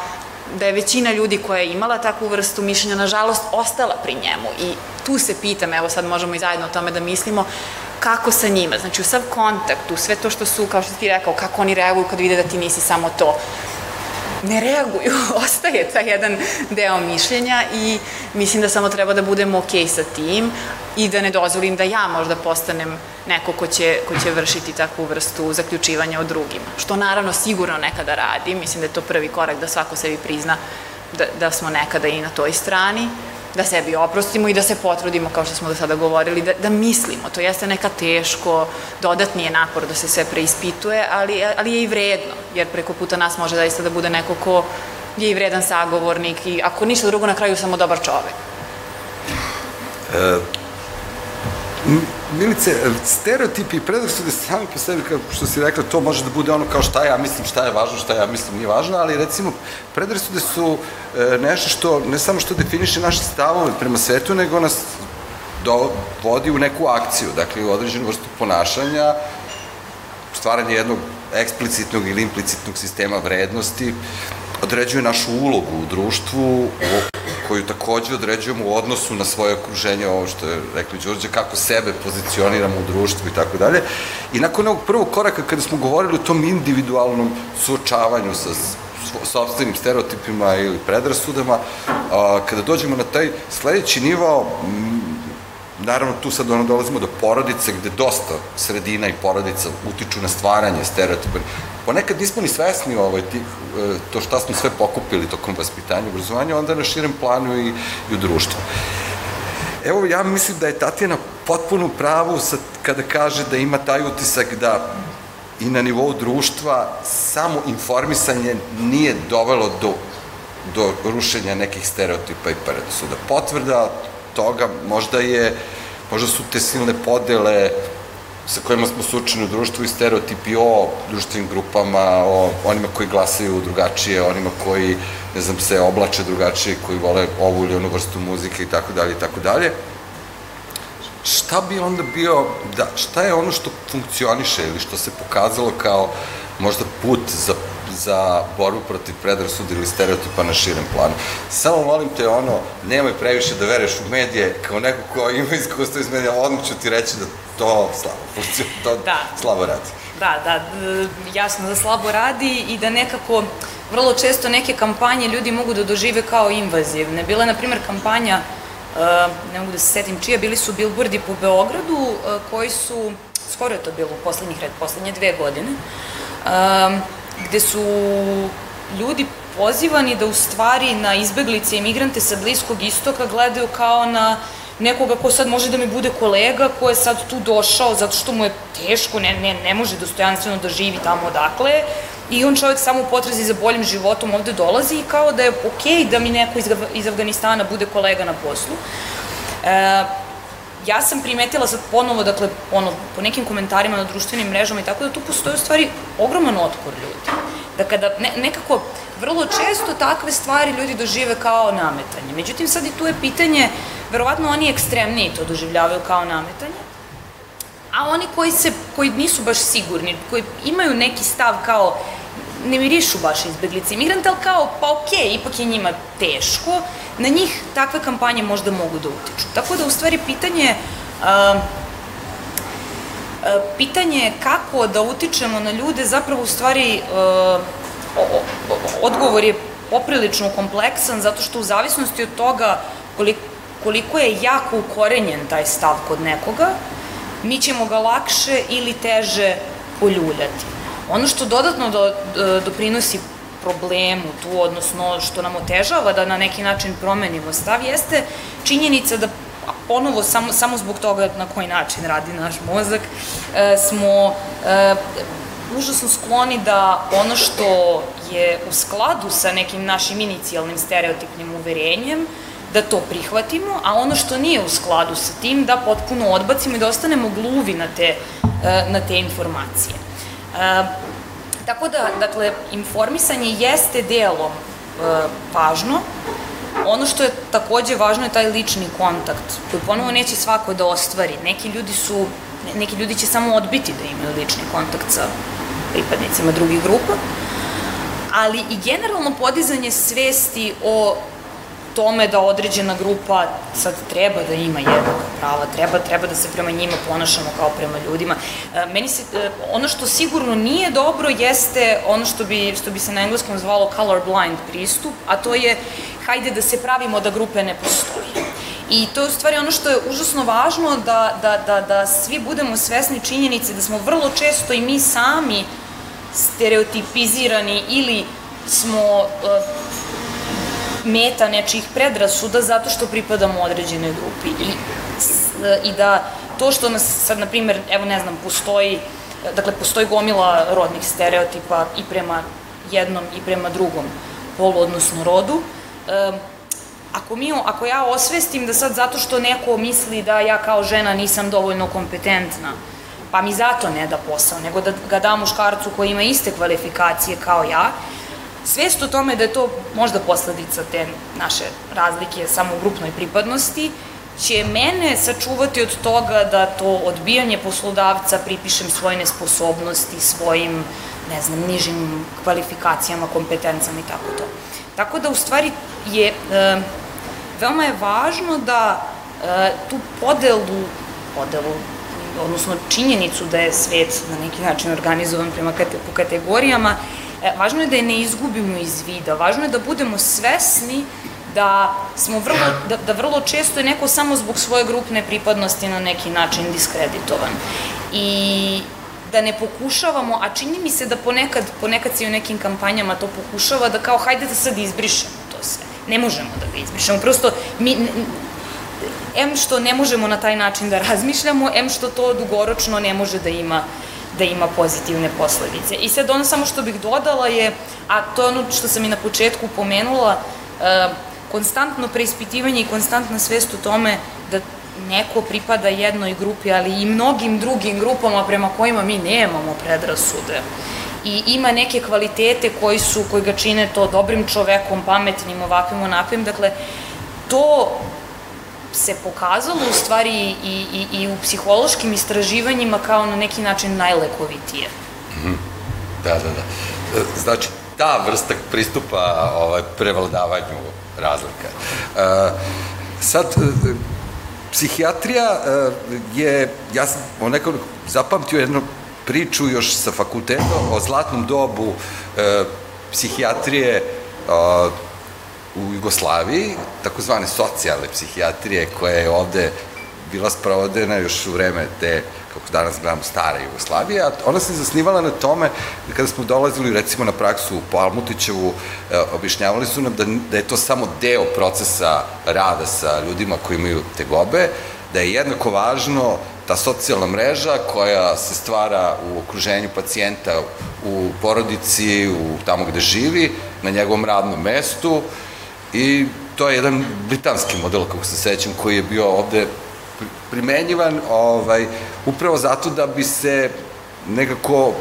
da je većina ljudi koja je imala takvu vrstu mišljenja, nažalost, ostala pri njemu. I tu se pitam, evo sad možemo i zajedno o tome da mislimo, kako sa njima, znači u sav kontakt, u sve to što su, kao što ti rekao, kako oni reaguju kad vide da ti nisi samo to ne reaguju, ostaje taj jedan deo mišljenja i mislim da samo treba da budemo ok sa tim i da ne dozvolim da ja možda postanem neko ko će, ko će vršiti takvu vrstu zaključivanja o drugima. Što naravno sigurno nekada radi, mislim da je to prvi korak da svako sebi prizna da, da smo nekada i na toj strani, da sebi oprostimo i da se potrudimo, kao što smo do sada govorili, da, da mislimo. To jeste neka teško, dodatni je napor da se sve preispituje, ali, ali je i vredno, jer preko puta nas može zaista da bude neko ko je i vredan sagovornik i ako ništa drugo na kraju samo dobar čovek. E, Milice, stereotipi i predrasude sami po sebi, kao što si rekla, to može da bude ono kao šta ja mislim, šta je važno, šta ja mislim nije važno, ali recimo predrasude su e, nešto što ne samo što definiše naše stavove prema svetu, nego nas dovodi u neku akciju, dakle u određenu vrstu ponašanja, stvaranje jednog eksplicitnog ili implicitnog sistema vrednosti, određuje našu ulogu u društvu, koju takođe određujemo u odnosu na svoje okruženje, ovo što je rekli Đorđe, kako sebe pozicioniramo u društvu i tako dalje. I nakon ovog prvog koraka, kada smo govorili o tom individualnom suočavanju sa sobstvenim stereotipima ili predrasudama, kada dođemo na taj sledeći nivo, Naravno, tu sad ono dolazimo do porodice, gde dosta sredina i porodica utiču na stvaranje stereotipa. Ponekad nismo ni svesni ovaj, tih, e, to šta smo sve pokupili tokom vaspitanja i obrazovanja, onda na širem planu i, i u društvu. Evo, ja mislim da je Tatjana potpuno pravu sad, kada kaže da ima taj utisak da i na nivou društva samo informisanje nije dovelo do, do rušenja nekih stereotipa i predrasuda. Potvrda toga možda je, možda su te silne podele sa kojima smo sučeni u društvu i stereotipi o društvenim grupama, o onima koji glasaju drugačije, onima koji, ne znam, se oblače drugačije, koji vole ovu ili onu vrstu muzike i tako dalje i tako dalje. Šta bi onda bio, da, šta je ono što funkcioniše ili što se pokazalo kao možda put za za borbu protiv predrasuda ili stereotipa na širem planu. Samo molim te ono, nemoj previše da veruješ u medije, kao neko ko ima iskustvo iz medija, odmah ću ti reći da to slabo funkcionuje, to da. slabo radi. Da, da, jasno da slabo radi i da nekako vrlo često neke kampanje ljudi mogu da dožive kao invazivne. Bila je, na primjer, kampanja, ne mogu da se setim čija, bili su bilbordi po Beogradu koji su, skoro je to bilo u poslednjih red, poslednje dve godine, gde su ljudi pozivani da u stvari na izbeglice i migrante sa Bliskog istoka gledaju kao na nekoga ko sad može da mi bude kolega, ko je sad tu došao zato što mu je teško, ne, ne, ne može dostojanstveno da živi tamo odakle i on čovjek samo u potrazi za boljim životom ovde dolazi i kao da je okej okay da mi neko iz, iz Afganistana bude kolega na poslu. E, ja sam primetila sad ponovo, dakle, ono, po nekim komentarima na društvenim mrežama i tako da tu postoji u stvari ogroman otpor ljudi. Da kada ne, nekako vrlo često takve stvari ljudi dožive kao nametanje. Međutim, sad i tu je pitanje, verovatno oni ekstremniji to doživljavaju kao nametanje, a oni koji, se, koji nisu baš sigurni, koji imaju neki stav kao ne mirišu baš izbeglice imigrante, ali kao, pa okej, okay, ipak je njima teško, na njih takve kampanje možda mogu da utiču. Tako da, u stvari, pitanje... Uh, pitanje je kako da utičemo na ljude, zapravo u stvari uh, odgovor je poprilično kompleksan, zato što u zavisnosti od toga koliko, koliko je jako ukorenjen taj stav kod nekoga, mi ćemo ga lakše ili teže poljuljati. Ono što dodatno do, do, doprinosi problemu tu, odnosno što nam otežava da na neki način promenimo stav, jeste činjenica da ponovo samo, samo zbog toga na koji način radi naš mozak, e, smo e, užasno skloni da ono što je u skladu sa nekim našim inicijalnim stereotipnim uverenjem, da to prihvatimo, a ono što nije u skladu sa tim da potpuno odbacimo i da ostanemo gluvi na te, e, na te informacije. E, tako da, dakle, informisanje jeste delom e, važno, Ono što je takođe važno je taj lični kontakt, koji ponovo neće svako da ostvari. Neki ljudi su, neki ljudi će samo odbiti da imaju lični kontakt sa pripadnicima drugih grupa, ali i generalno podizanje svesti o tome da određena grupa sad treba da ima jednaka prava, treba, treba da se prema njima ponašamo kao prema ljudima. E, meni se, e, ono što sigurno nije dobro jeste ono što bi, što bi se na engleskom zvalo colorblind pristup, a to je hajde da se pravimo da grupe ne postoji. I to je u stvari ono što je užasno važno da, da, da, da svi budemo svesni činjenice da smo vrlo često i mi sami stereotipizirani ili smo uh, meta nečijih predrasuda zato što pripadamo određenoj grupi. I, i da to što nas sad, na primer, evo ne znam, postoji, dakle, postoji gomila rodnih stereotipa i prema jednom i prema drugom polu, odnosno rodu, um, ako, mi, ako ja osvestim da sad zato što neko misli da ja kao žena nisam dovoljno kompetentna, pa mi zato ne da posao, nego da ga da muškarcu koji ima iste kvalifikacije kao ja, Svest o tome da je to možda posledica te naše razlike samo u grupnoj pripadnosti, će mene sačuvati od toga da to odbijanje poslodavca pripišem svoje nesposobnosti, svojim, ne znam, nižim kvalifikacijama, kompetencama i tako to. Tako da, u stvari, je, e, veoma je važno da e, tu podelu, podelu, odnosno činjenicu da je svet na neki način organizovan prema po kategorijama, važno je da je ne izgubimo iz vida, važno je da budemo svesni da smo vrlo, da, da vrlo često je neko samo zbog svoje grupne pripadnosti na neki način diskreditovan. I da ne pokušavamo, a čini mi se da ponekad, ponekad se i u nekim kampanjama to pokušava, da kao hajde da sad izbrišemo to sve. Ne možemo da ga izbrišemo, prosto mi, em što ne možemo na taj način da razmišljamo, em što to dugoročno ne može da ima da ima pozitivne posledice. I sad ono samo što bih dodala je, a to je ono što sam i na početku pomenula, e, konstantno preispitivanje i konstantna svest u tome da neko pripada jednoj grupi, ali i mnogim drugim grupama prema kojima mi nemamo predrasude i ima neke kvalitete koji su, koji ga čine to dobrim čovekom, pametnim, ovakvim, onakvim, dakle, to se pokazalo u stvari i, i, i u psihološkim istraživanjima kao na neki način najlekovitije. Mm. Da, da, da. E, znači, ta vrsta pristupa ovaj, prevladavanju razlika. E, sad, e, psihijatrija je, ja sam o nekom zapamtio jednu priču još sa fakulteta o zlatnom dobu psihijatrije u Jugoslaviji, takozvane socijalne psihijatrije, koja je ovde bila sprovodena još u vreme te, kako danas gledamo, stara Jugoslavija, ona se zasnivala na tome, da kada smo dolazili recimo na praksu po Almutićevu, e, objašnjavali su nam da, da je to samo deo procesa rada sa ljudima koji imaju tegobe, da je jednako važno ta socijalna mreža koja se stvara u okruženju pacijenta u porodici, u tamo gde živi, na njegovom radnom mestu, I to je jedan britanski model, kako se sećam, koji je bio ovde primenjivan ovaj, upravo zato da bi se nekako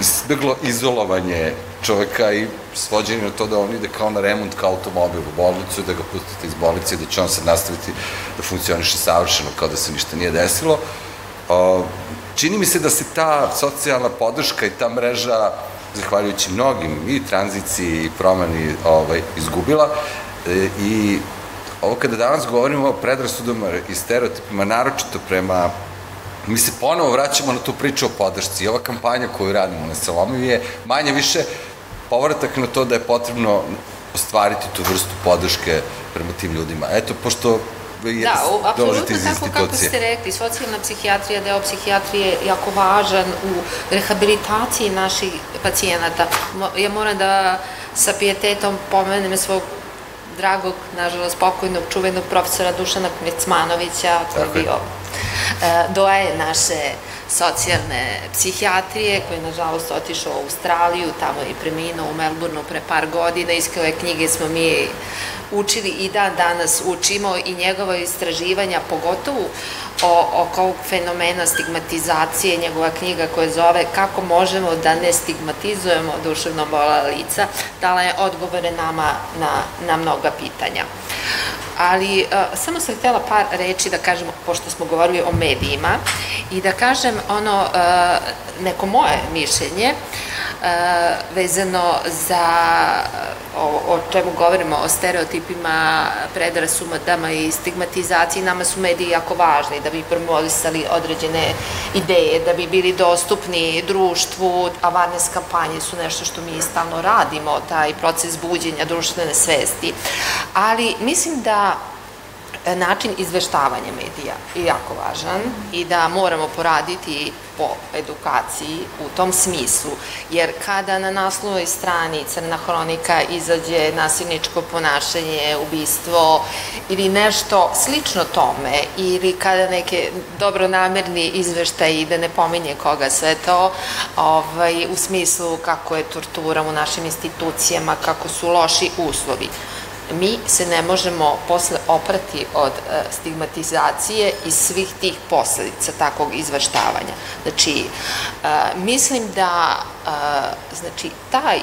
izbeglo izolovanje čoveka i svođenje na to da on ide kao na remont kao automobil u bolnicu, da ga pustite iz bolnice i da će on sad nastaviti da funkcioniše savršeno kao da se ništa nije desilo. Čini mi se da se ta socijalna podrška i ta mreža zahvaljujući mnogim i tranziciji i promeni ovaj, izgubila e, i ovo kada danas govorimo o predrasudama i stereotipima, naročito prema mi se ponovo vraćamo na tu priču o podršci i ova kampanja koju radimo na Salomivi je manje više povratak na to da je potrebno ostvariti tu vrstu podrške prema tim ljudima. Eto, pošto je, da, apsolutno tako kako ste rekli, socijalna psihijatrija, deo psihijatrije je jako važan u rehabilitaciji naših pacijenata. Ja moram da sa pijetetom pomenem svog dragog, nažalost pokojnog, čuvenog profesora Dušana Kmecmanovića, koji je bio e, doaje naše socijalne psihijatrije, koji je nažalost otišao u Australiju, tamo je preminuo u Melbourneu pre par godina, iz koje knjige smo mi učili i dan danas učimo i njegova istraživanja, pogotovo o, oko ovog fenomena stigmatizacije, njegova knjiga koja zove Kako možemo da ne stigmatizujemo duševno bola lica, dala je odgovore nama na, na mnoga pitanja. Ali uh, samo sam htela par reči da kažem, pošto smo govorili o medijima, i da kažem ono, uh, neko moje mišljenje, uh, vezano za o, o čemu govorimo, o stereotipima, predrasumadama i stigmatizaciji, nama su mediji jako važni da bi promovisali određene ideje, da bi bili dostupni društvu, awareness kampanje su nešto što mi stalno radimo, taj proces buđenja društvene svesti. Ali mislim da način izveštavanja medija je jako važan i da moramo poraditi po edukaciji u tom smislu, jer kada na naslovnoj strani Crna hronika izađe nasilničko ponašanje, ubistvo ili nešto slično tome, ili kada neke dobronamerni izveštaj da ne pominje koga sve to, ovaj, u smislu kako je tortura u našim institucijama, kako su loši uslovi mi se ne možemo posle oprati od e, stigmatizacije i svih tih posledica takvog izveštavanja. Znači, e, mislim da e, znači, taj,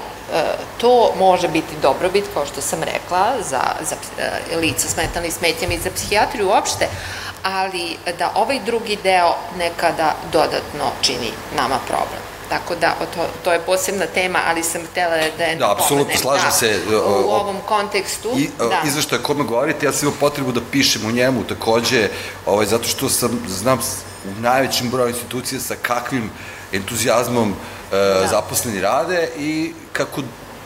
to može biti dobrobit, kao što sam rekla, za, za lica s mentalnim smetnjama i za psihijatriju uopšte, ali da ovaj drugi deo nekada dodatno čini nama problem. Tako da, to, to je posebna tema, ali sam htela da je Da, apsolutno, slažem da, se. U, u ovom kontekstu. I, da. Izvešto o kome govorite, ja sam imao potrebu da pišem u njemu takođe, ovaj, zato što sam, znam u najvećem broju institucija sa kakvim entuzijazmom e, da. zaposleni rade i kako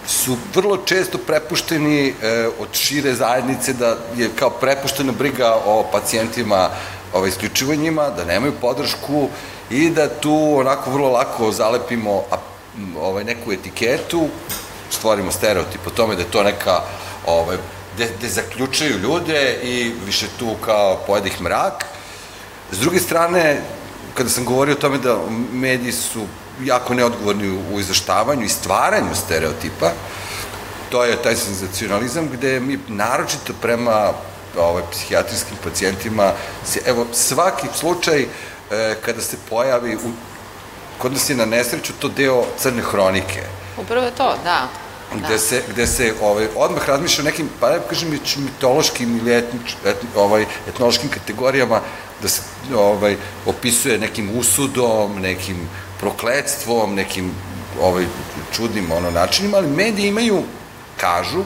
su vrlo često prepušteni e, od šire zajednice da je kao prepuštena briga o pacijentima ovaj, isključivo njima, da nemaju podršku i da tu onako vrlo lako zalepimo ovaj, neku etiketu, stvorimo stereotip o tome da je to neka ovaj, gde, gde zaključaju ljude i više tu kao pojede ih mrak. S druge strane, kada sam govorio o tome da mediji su jako neodgovorni u izveštavanju i stvaranju stereotipa, to je taj senzacionalizam gde mi naročito prema ovaj, psihijatrijskim pacijentima, evo, svaki slučaj e, kada se pojavi, u, kod nas je na nesreću to deo crne hronike. Upravo je to, da. Gde, da. se, gde se ovaj, odmah razmišlja o nekim, pa ne kažem, mitološkim ili etnič, etni, ovaj, etnološkim kategorijama, da se ovaj, opisuje nekim usudom, nekim prokledstvom, nekim ovaj, čudnim ono, načinima, ali mediji imaju, kažu,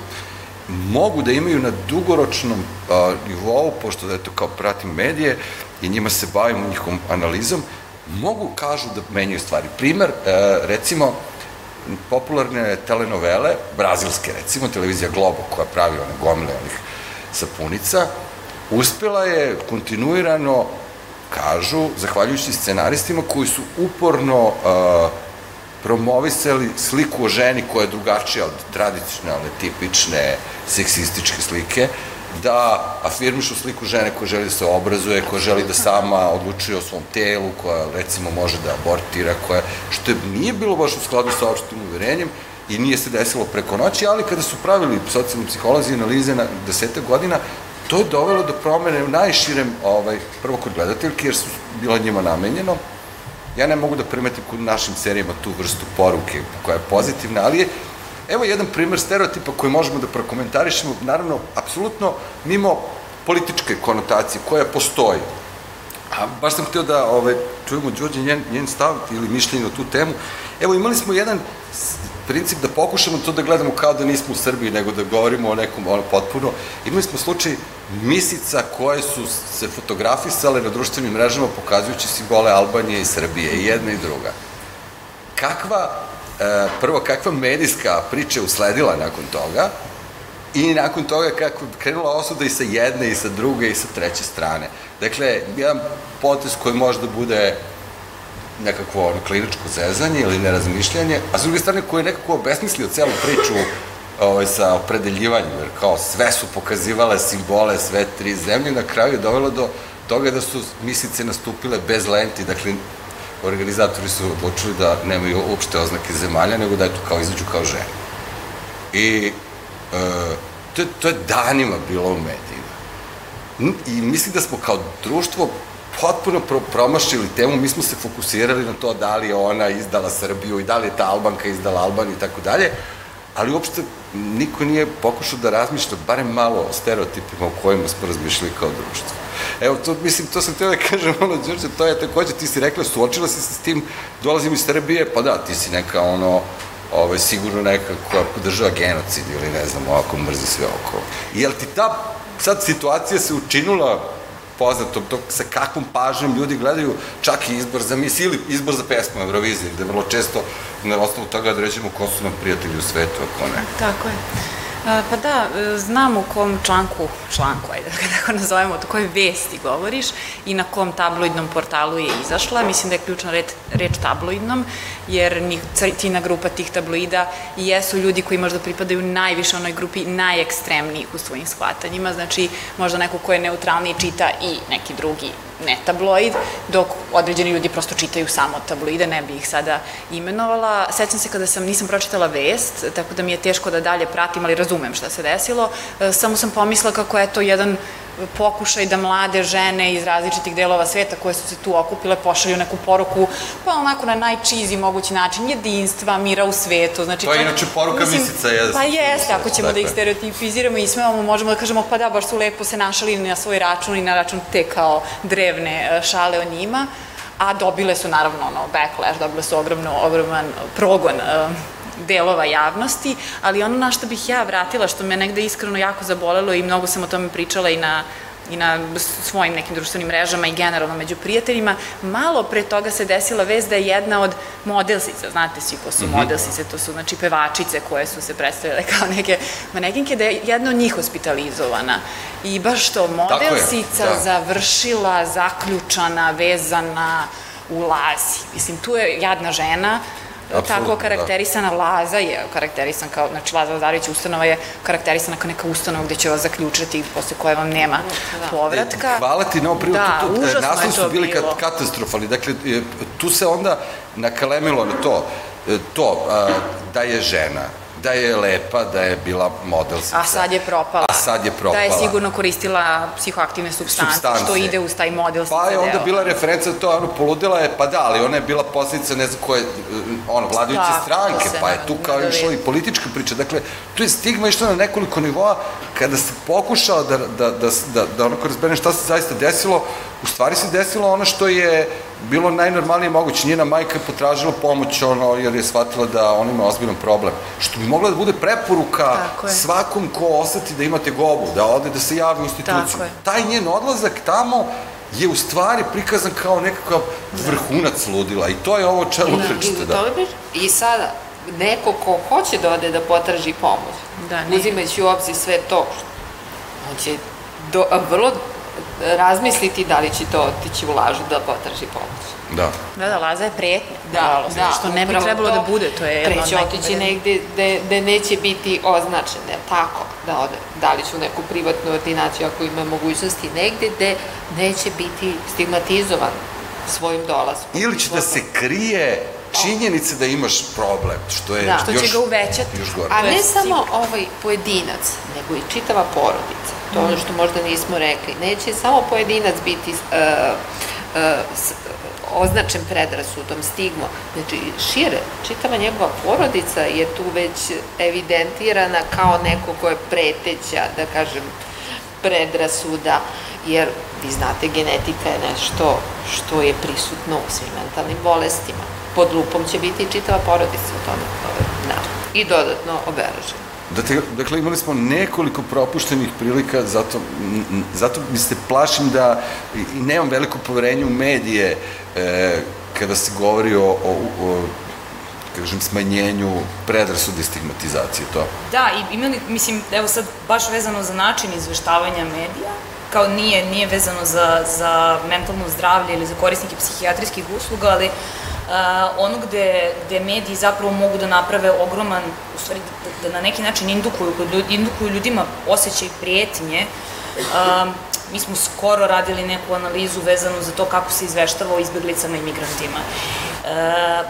mogu da imaju na dugoročnom a, nivou, pošto da eto kao pratim medije i njima se bavim njihovom analizom, mogu, kažu, da menjaju stvari. Primer, e, recimo, popularne telenovele, brazilske recimo, televizija Globo koja pravi one gomile onih sapunica, uspela je kontinuirano, kažu, zahvaljujući scenaristima koji su uporno uh, promovisali sliku o ženi koja je drugačija od tradicionalne, tipične, seksističke slike, da afirmišu sliku žene koja želi da se obrazuje, koja želi da sama odlučuje o svom telu, koja recimo može da abortira, koja, što je, nije bilo baš u skladu sa opštim uverenjem i nije se desilo preko noći, ali kada su pravili socijalni psiholozi analize na deseta godina, to je dovelo do promene u najširem, ovaj, prvo kod gledateljke, jer su bila njima namenjeno, ja ne mogu da primetim kod našim serijama tu vrstu poruke koja je pozitivna, ali je Evo jedan primer stereotipa koji možemo da prokomentarišemo, naravno, apsolutno mimo političke konotacije koja postoji. A baš sam htio da ovaj, čujemo Đorđe njen, njen stav ili mišljenje o tu temu. Evo imali smo jedan princip da pokušamo to da gledamo kao da nismo u Srbiji, nego da govorimo o nekom ono, potpuno. Imali smo slučaj misica koje su se fotografisale na društvenim mrežama pokazujući simbole Albanije i Srbije, i jedna i druga. Kakva prvo kakva medijska priča usledila nakon toga i nakon toga kako krenula osuda i sa jedne i sa druge i sa treće strane. Dakle, jedan potez koji može da bude nekakvo ono, kliničko zezanje ili nerazmišljanje, a s druge strane koji je nekako obesmislio celu priču ovaj, sa opredeljivanjem, jer kao sve su pokazivale simbole sve tri zemlje, na kraju je dovelo do toga da su misice nastupile bez lenti, dakle organizatori su odlučili da nemaju uopšte oznake zemalja, nego da eto kao izađu kao žene. I e, to, je, to je danima bilo u medijima. I mislim da smo kao društvo potpuno pro, promašili temu, mi smo se fokusirali na to da li je ona izdala Srbiju i da li je ta Albanka izdala Albaniju i tako dalje, ali uopšte niko nije pokušao da razmišlja barem malo o stereotipima o kojima smo razmišljali kao društvo. Evo, to, mislim, to sam teo da kažem, ono, Đorđe, to je takođe, ti si rekla, suočila si se s tim, dolazim iz Srbije, pa da, ti si neka, ono, ovaj, sigurno neka koja podržava genocid ili ne znam, ovako mrzi sve oko. Jel ti ta sad situacija se učinula poznatom, to sa kakvom pažnjom ljudi gledaju čak i izbor za mis ili izbor za pesmu Eurovizije, gde vrlo često na osnovu toga određujemo ko su nam prijatelji u svetu, ako ne. Tako je. Pa da, e, znam u kom članku, članku, ajde da tako nazovemo, o kojoj vesti govoriš i na kom tabloidnom portalu je izašla. Mislim da je ključna reč, reč tabloidnom, jer ciljna grupa tih tabloida jesu ljudi koji možda pripadaju najviše onoj grupi najekstremnijih u svojim shvatanjima, znači možda neko ko je neutralniji čita i neki drugi ne tabloid, dok određeni ljudi prosto čitaju samo tabloide, ne bi ih sada imenovala. Sećam se kada sam, nisam pročitala vest, tako da mi je teško da dalje pratim, ali razumem šta se desilo. E, samo sam pomisla kako je to jedan pokušaj da mlade žene iz različitih delova sveta koje su se tu okupile pošalju neku poruku, pa onako na najčizi mogući način, jedinstva, mira u svetu. Znači, to je inače poruka mislim, misica. Jeste. Pa jeste, ako ćemo da ih stereotipiziramo i smemo, možemo da kažemo, pa da, baš su lepo se našali na svoj račun i na račun te kao drevne e, šale o njima a dobile su naravno ono backlash, dobile su ogromno, ogroman progon uh, delova javnosti, ali ono na što bih ja vratila, što me negde iskreno jako zabolelo i mnogo sam o tome pričala i na i na svojim nekim društvenim mrežama i generalno među prijateljima, malo pre toga se desila vez da je jedna od modelsica, znate svi ko su -hmm. modelsice, to su znači pevačice koje su se predstavile kao neke manekinke, da je jedna od njih hospitalizovana. I baš to, modelsica da. završila, zaključana, vezana, u lazi. Mislim, tu je jadna žena, tako da. karakterisana, da. Laza je karakterisan kao, znači Laza Lazarević ustanova je karakterisana kao neka ustanova gde će vas zaključiti posle koje vam nema da. povratka. E, hvala ti na ovo prvo, da, tu, tu, naslovi su bili bilo. katastrofalni, dakle tu se onda nakalemilo na to, e, to da je žena, da je lepa, da je bila modelsica. A sad je propala. A sad je propala. Da je sigurno koristila psihoaktivne substance, substance. što ide uz taj model. Pa je onda deo. bila referenca to, ono, poludela je, pa da, ali ona je bila posledica, ne znam koje, ono, vladajuće da, stranke, pa je tu kao da išla i politička priča. Dakle, tu je stigma išla na nekoliko nivoa, kada se pokušao da, da, da, da, da onako razbene šta se zaista desilo, u stvari se desilo ono što je bilo najnormalnije moguće. Njena majka je potražila pomoć ono, jer je shvatila da on ima ozbiljan problem. Što bi mogla da bude preporuka svakom ko oseti da imate gobu, da ode da se javi u instituciju. Taj njen odlazak tamo je u stvari prikazan kao nekakav vrhunac ludila i to je ovo čelo pričate. Da. I sada, neko ko hoće da ode da potraži pomoć, da, uzimajući u obzir sve to, on će do, vrlo razmisliti da li će to otići u lažu da potraži pomoć. Da. Da, da, Laza je prijetnja. Da, da, što ne bi trebalo da bude, to je jedno od otići negde gde, gde neće biti označene, tako, da ode, da li će u neku privatnu ordinaciju ako ima mogućnosti, negde gde neće biti stigmatizovan svojim dolazkom. Ili će da se krije činjenice da imaš problem, što je da. što još, će ga uvećati. Još gore. A ne samo ovaj pojedinac, nego i čitava porodica. To je ono što možda nismo rekli. Neće samo pojedinac biti uh, uh, označen predrasudom, stigmom. Znači, šire, čitava njegova porodica je tu već evidentirana kao neko ko je preteća, da kažem, predrasuda, jer vi znate, genetika je nešto što je prisutno u svim mentalnim bolestima. Pod lupom će biti i čitava porodica u tome, da, i dodatno oberažena. Dakle, dakle, imali smo nekoliko propuštenih prilika, zato, zato mi se plašim da i nemam veliko poverenje u medije e, kada se govori o, o, o kažem, smanjenju predrasude i stigmatizacije, to. Da, i imali, mislim, evo sad, baš vezano za način izveštavanja medija, kao nije, nije vezano za, za mentalno zdravlje ili za korisnike psihijatrijskih usluga, ali Uh, ono gde, gde mediji zapravo mogu da naprave ogroman, u stvari da, da na neki način indukuju, indukuju ljudima osjećaj prijetnje, uh, mi smo skoro radili neku analizu vezanu za to kako se izveštava o izbjeglicama i migrantima. E,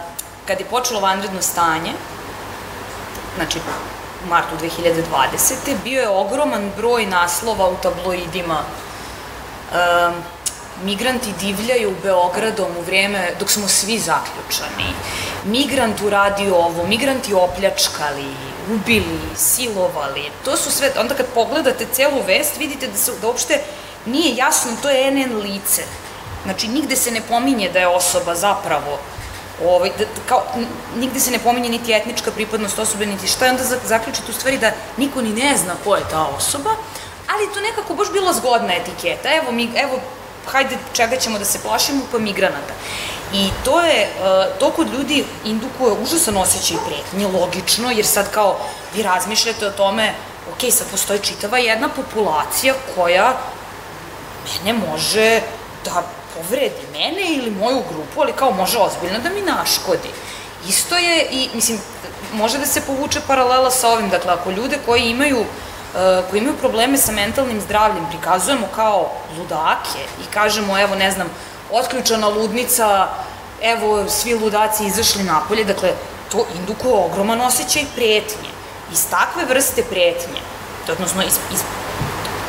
kad je počelo vanredno stanje, znači u martu 2020. bio je ogroman broj naslova u tabloidima um, migranti divljaju Beogradom u vreme dok smo svi zaključani. Migrant uradio ovo, migranti opljačkali, ubili, silovali. To su sve, onda kad pogledate celu vest, vidite da, se, da uopšte nije jasno, to je NN lice. Znači, nigde se ne pominje da je osoba zapravo ovaj, da, kao, nigde se ne pominje niti etnička pripadnost osobe, niti šta je onda zaključiti u stvari da niko ni ne zna ko je ta osoba, ali to nekako baš bila zgodna etiketa. Evo, mi, evo hajde čega ćemo da se plašimo, pa migranata. I to je, e, to kod ljudi indukuje užasan osjećaj pretnje, logično, jer sad kao vi razmišljate o tome, ok, sad postoji čitava jedna populacija koja mene može da povredi mene ili moju grupu, ali kao može ozbiljno da mi naškodi. Isto je i, mislim, može da se povuče paralela sa ovim, dakle, ako ljude koji imaju Eh, koji imaju probleme sa mentalnim zdravljem prikazujemo kao ludake i kažemo, evo, ne znam, otključana ludnica, evo, svi ludaci izašli napolje, dakle, to indukuje ogroman osjećaj pretnje. Iz takve vrste pretnje, odnosno iz, iz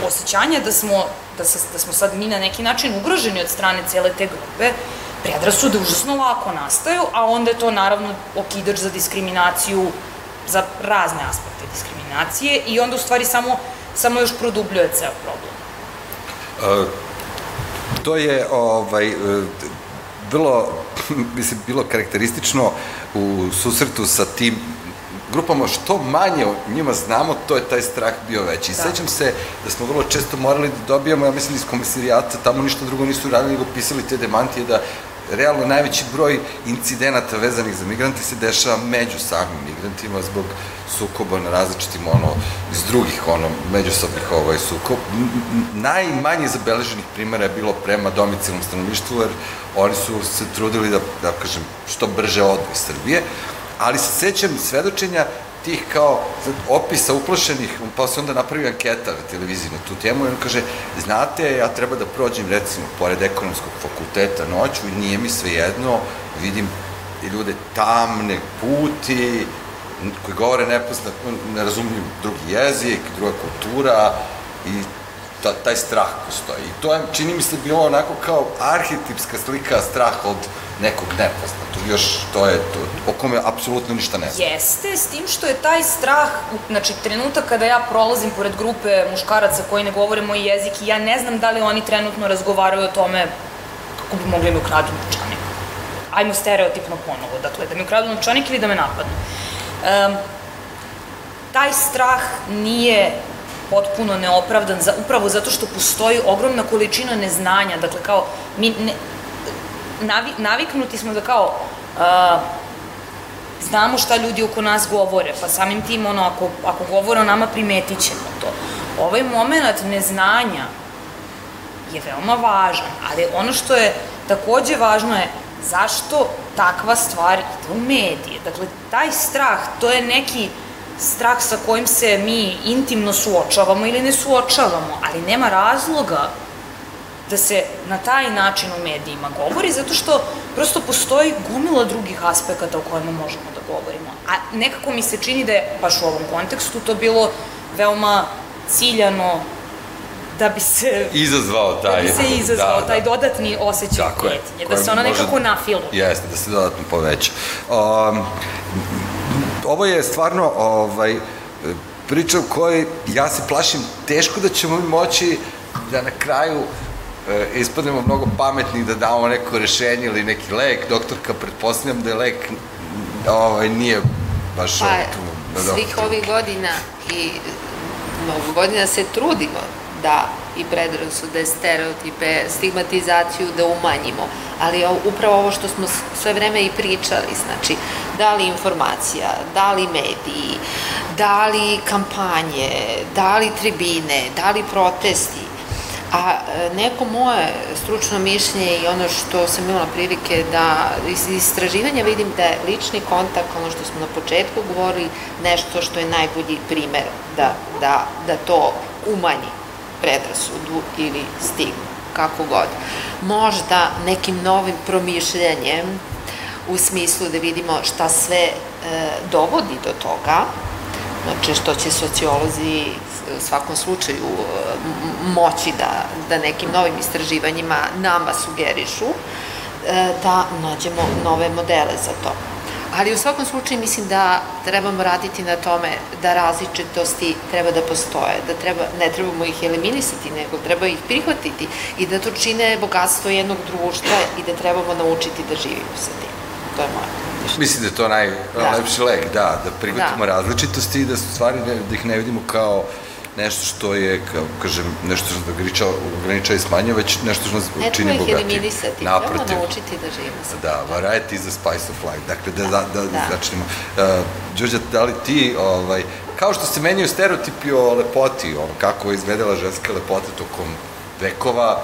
osjećanja da smo, da, se, da smo sad mi na neki način ugroženi od strane cele te grupe, predrasude užasno lako nastaju, a onda je to naravno okidač za diskriminaciju za razne aspekte diskriminacije i onda u stvari samo, samo još produbljuje ceo problem. Uh, to je ovaj, e, bilo, mislim, bilo karakteristično u susretu sa tim grupama, što manje o njima znamo, to je taj strah bio veći. Da. Sećam se da smo vrlo često morali da dobijamo, ja mislim, iz komisarijata, tamo ništa drugo nisu radili, nego pisali te demantije da realno najveći broj incidenata vezanih za migrante se dešava među samim migrantima zbog sukoba na različitim ono iz drugih ono međusobnih ovaj sukob. Najmanje zabeleženih primera je bilo prema domicilnom stanovništvu jer oni su se trudili da da kažem što brže odu iz Srbije. Ali se sećam svedočenja tih kao opisa uplašenih, pa se onda napravi anketa na televiziji na tu temu i on kaže, znate, ja treba da prođem recimo pored ekonomskog fakulteta noću i nije mi sve jedno, vidim ljude tamne, puti, koji govore nepoznat, nerazumljiv drugi jezik, druga kultura i ta, taj strah postoji. I to je, čini mi se, bilo onako kao arhetipska slika straha od nekog nepoznatog. Još to je to, o kome apsolutno ništa ne znam. Jeste, s tim što je taj strah, znači trenutak kada ja prolazim pored grupe muškaraca koji ne govore moj jezik i ja ne znam da li oni trenutno razgovaraju o tome kako bi mogli da mi ukradu novčanik. Ajmo stereotipno ponovo, dakle, da mi ukradu novčanik ili da me napadnu. Um, taj strah nije potpuno neopravdan, za, upravo zato što postoji ogromna količina neznanja, dakle kao mi ne, navi, naviknuti smo da kao uh, znamo šta ljudi oko nas govore, pa samim tim ono, ako, ako govore o nama primetit ćemo to. Ovaj moment neznanja je veoma važan, ali ono što je takođe važno je zašto takva stvar ide u medije. Dakle, taj strah, to je neki strah sa kojim se mi intimno suočavamo ili ne suočavamo, ali nema razloga da se na taj način u medijima govori, zato što prosto postoji gomila drugih aspekata o kojima možemo da govorimo. A nekako mi se čini da je, baš u ovom kontekstu, to bilo veoma ciljano da bi se... Izazvao taj... Da bi se izazvao da, taj da. dodatni osjećaj pretnje, da se ona nekako nafilu. Jeste, da se dodatno poveća. Um, ovo je stvarno ovaj, priča u kojoj ja se plašim teško da ćemo moći da na kraju e, ispadnemo mnogo pametni da damo neko rešenje ili neki lek. Doktorka, pretpostavljam da je lek ovaj, nije baš pa, tu. Da svih ovih godina i mnogo godina se trudimo da i predrasude, stereotipe, stigmatizaciju da umanjimo. Ali upravo ovo što smo sve vreme i pričali, znači, da li informacija, da li mediji, da li kampanje, da li tribine, da li protesti, A e, neko moje stručno mišljenje i ono što sam imala prilike da iz istraživanja vidim da je lični kontakt, ono što smo na početku govorili, nešto što je najbolji primer da, da, da to umanji predrasudu ili stigmu, kako god. Možda nekim novim promišljanjem u smislu da vidimo šta sve e, dovodi do toga, znači što će sociolozi u svakom slučaju e, moći da, da nekim novim istraživanjima nama sugerišu, e, da nađemo nove modele za to. Ali u svakom slučaju mislim da trebamo raditi na tome da različitosti treba da postoje, da treba, ne trebamo ih eliminisati, nego treba ih prihvatiti i da to čine bogatstvo jednog društva i da trebamo naučiti da živimo sa tim. To je moje. Mislim da je to najlepši da. lek, da, da prihvatimo da. različitosti i da su stvari, da ih ne vidimo kao nešto što je, kao kažem, nešto što nas ograniča, ograniča i smanja, već nešto što nas ne čini bogatiji. Ne treba ih eliminisati, Naprotiv, treba naučiti da živimo sa Da, variety is the spice of life. Dakle, da, da, da, da. začnemo. Uh, Đorđa, da li ti, ovaj, kao što se menjaju stereotipi o lepoti, ono, kako je izgledala ženska lepota tokom vekova,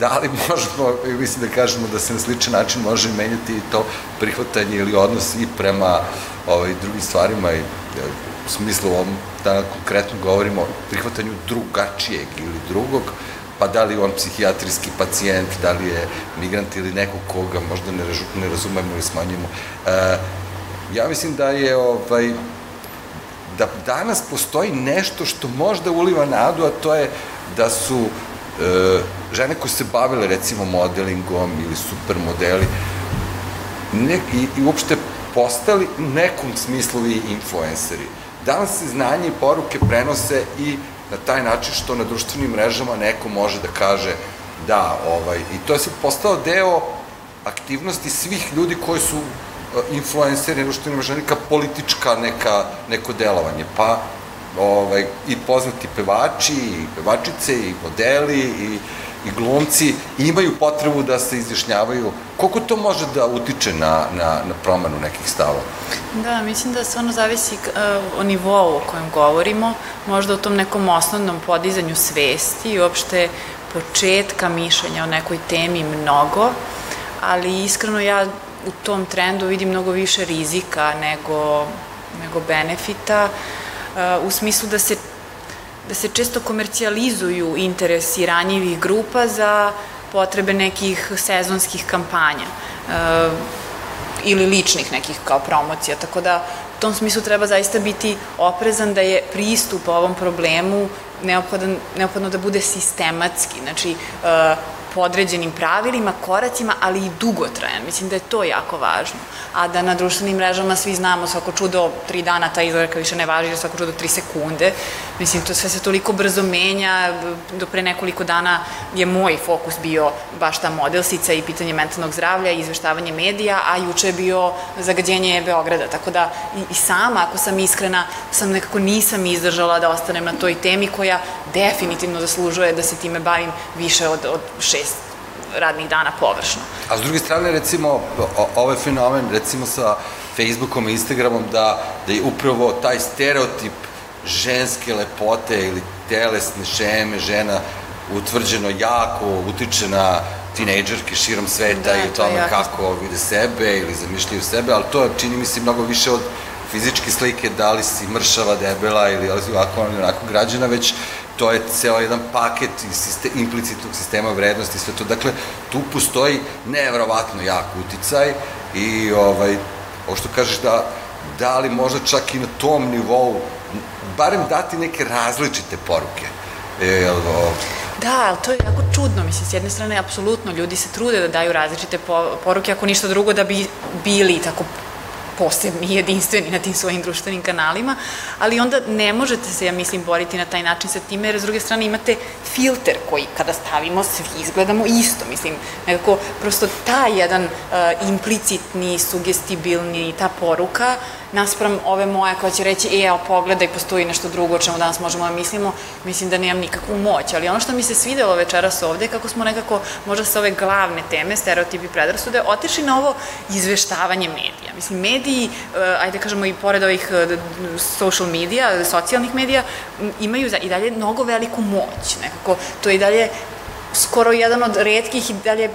da li možemo, mislim da kažemo da se na sličan način može menjati to prihvatanje ili odnos i prema ovaj, drugim stvarima i smislu ovom, da konkretno govorimo o prihvatanju drugačijeg ili drugog, pa da li on psihijatrijski pacijent, da li je migrant ili neko koga možda ne, ne razumemo ili smanjimo. E, ja mislim da je ovaj, da danas postoji nešto što možda uliva nadu, a to je da su e, žene koje se bavile recimo modelingom ili supermodeli ne, i, i uopšte postali nekom smislu i influenceri. Danas se znanje i poruke prenose i na taj način što na društvenim mrežama neko može da kaže da, ovaj, i to je se postao deo aktivnosti svih ljudi koji su e, influenceri, društvenim mrežama, neka politička neka, neko delovanje, pa ovaj, i poznati pevači, i pevačice, i modeli, i i glumci imaju potrebu da se izjašnjavaju. Koliko to može da utiče na, na, na promenu nekih stavova? Da, mislim da ono zavisi uh, o nivou o kojem govorimo, možda o tom nekom osnovnom podizanju svesti i uopšte početka mišljenja o nekoj temi mnogo, ali iskreno ja u tom trendu vidim mnogo više rizika nego, nego benefita, uh, u smislu da se da se često komercijalizuju interesi ranjivih grupa za potrebe nekih sezonskih kampanja e, ili ličnih nekih kao promocija, tako da u tom smislu treba zaista biti oprezan da je pristup ovom problemu neophodan, neophodno da bude sistematski, znači e, podređenim pravilima, koracima, ali i dugotrajan. Mislim da je to jako važno. A da na društvenim mrežama svi znamo svako čudo tri dana ta izgledka više ne važi, svako čudo tri sekunde. Mislim, to sve se toliko brzo menja. Do pre nekoliko dana je moj fokus bio baš ta modelsica i pitanje mentalnog zdravlja i izveštavanje medija, a juče je bio zagađenje Beograda. Tako da i, i sama, ako sam iskrena, sam nekako nisam izdržala da ostanem na toj temi koja definitivno zaslužuje da se time bavim više od, od šest radnih dana površno. A s druge strane, recimo, ovaj fenomen, recimo sa Facebookom i Instagramom, da, da je upravo taj stereotip ženske lepote ili telesne šeme žena utvrđeno jako utiče na tinejdžerke širom sveta da, i o tome kako vide sebe ili zamišljaju sebe, ali to čini mi se mnogo više od fizičke slike, da li si mršava, debela ili ovako, onako građana, već to je ceo jedan paket sistem, implicitnog sistema vrednosti i sve to. Dakle, tu postoji nevrovatno jak uticaj i ovaj, ovo što kažeš da, da li možda čak i na tom nivou, barem dati neke različite poruke. E, o... Da, ali to je jako čudno, mislim, s jedne strane, apsolutno, ljudi se trude da daju različite poruke, ako ništa drugo, da bi bili tako posebni i jedinstveni na tim svojim društvenim kanalima, ali onda ne možete se, ja mislim, boriti na taj način sa time, jer s druge strane imate filter koji kada stavimo svi izgledamo isto, mislim, nekako prosto ta jedan uh, implicitni, sugestibilni, ta poruka naspram ove moje koja će reći, e, evo, pogledaj, postoji nešto drugo o čemu danas možemo da mislimo, mislim da nemam nikakvu moć. Ali ono što mi se svidelo večeras ovde, kako smo nekako, možda sa ove glavne teme, stereotipi predrasude, otišli na ovo izveštavanje medija. Mislim, mediji, eh, ajde kažemo i pored ovih eh, social medija, socijalnih medija, imaju i dalje mnogo veliku moć. Nekako, to je i dalje skoro jedan od redkih i dalje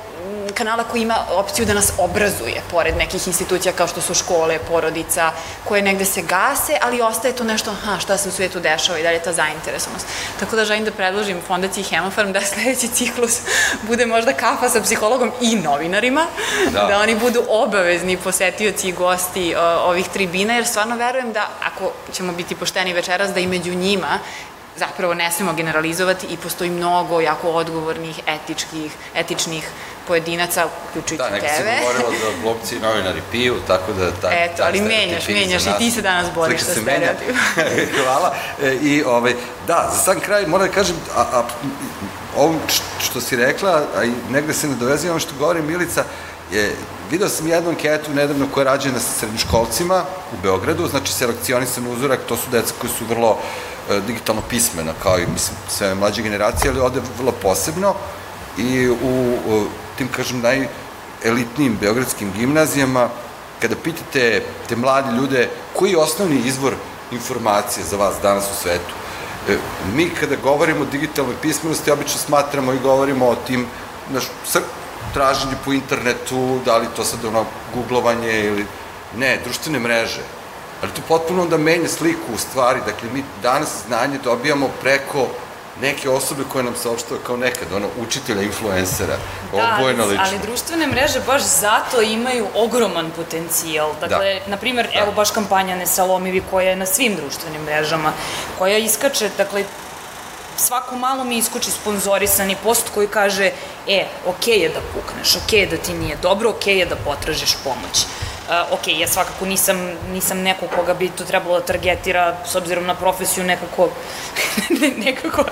kanala koji ima opciju da nas obrazuje, pored nekih institucija kao što su škole, porodica, koje negde se gase, ali ostaje tu nešto, aha, šta se u svijetu dešava i da je ta zainteresovanost. Tako da želim da predložim Fondaciji Hemofarm da sledeći ciklus bude možda kafa sa psihologom i novinarima, da, da oni budu obavezni posetioci i gosti ovih tribina, jer stvarno verujem da ako ćemo biti pošteni večeras, da i među njima zapravo ne smemo generalizovati i postoji mnogo jako odgovornih, etičkih, etičnih pojedinaca, uključujući tebe. Da, neka se govorilo da glumci i novinari piju, tako da... Ta, Eto, ali menjaš, menjaš i ti se danas boriš sa stereotipom. Hvala. E, I, ovaj, da, za sam kraj moram da kažem, a, a, ovo što si rekla, a i negde se nadovezujem što govori Milica, je, video sam jednu anketu nedavno koja je rađena sa srednjoškolcima u Beogradu, znači selekcionisan uzorak, to su deca koji su vrlo digitalno pismena, kao i mislim, sve mlađe generacije, ali ovde vrlo posebno i u, tim, kažem, najelitnijim beogradskim gimnazijama, kada pitate te mlade ljude koji je osnovni izvor informacije za vas danas u svetu, e, mi kada govorimo o digitalnoj pismenosti, obično smatramo i govorimo o tim, naš, traženje po internetu, da li to sad ono googlovanje ili... Ne, društvene mreže. Ali to potpuno onda menja sliku u stvari. Dakle, mi danas znanje dobijamo preko neke osobe koje nam saopštava kao nekad, ono, učitelja, influencera, da, obojena lično. ali društvene mreže baš zato imaju ogroman potencijal. Dakle, da. na primjer, da. evo baš kampanja Nesalomivi koja je na svim društvenim mrežama, koja iskače, dakle, svako malo mi iskoči sponzorisani post koji kaže e, okej okay je da pukneš, okej okay je da ti nije dobro, okej okay je da potražiš pomoć. Uh, ok, ja svakako nisam, nisam neko koga bi to trebalo da targetira s obzirom na profesiju nekako nekako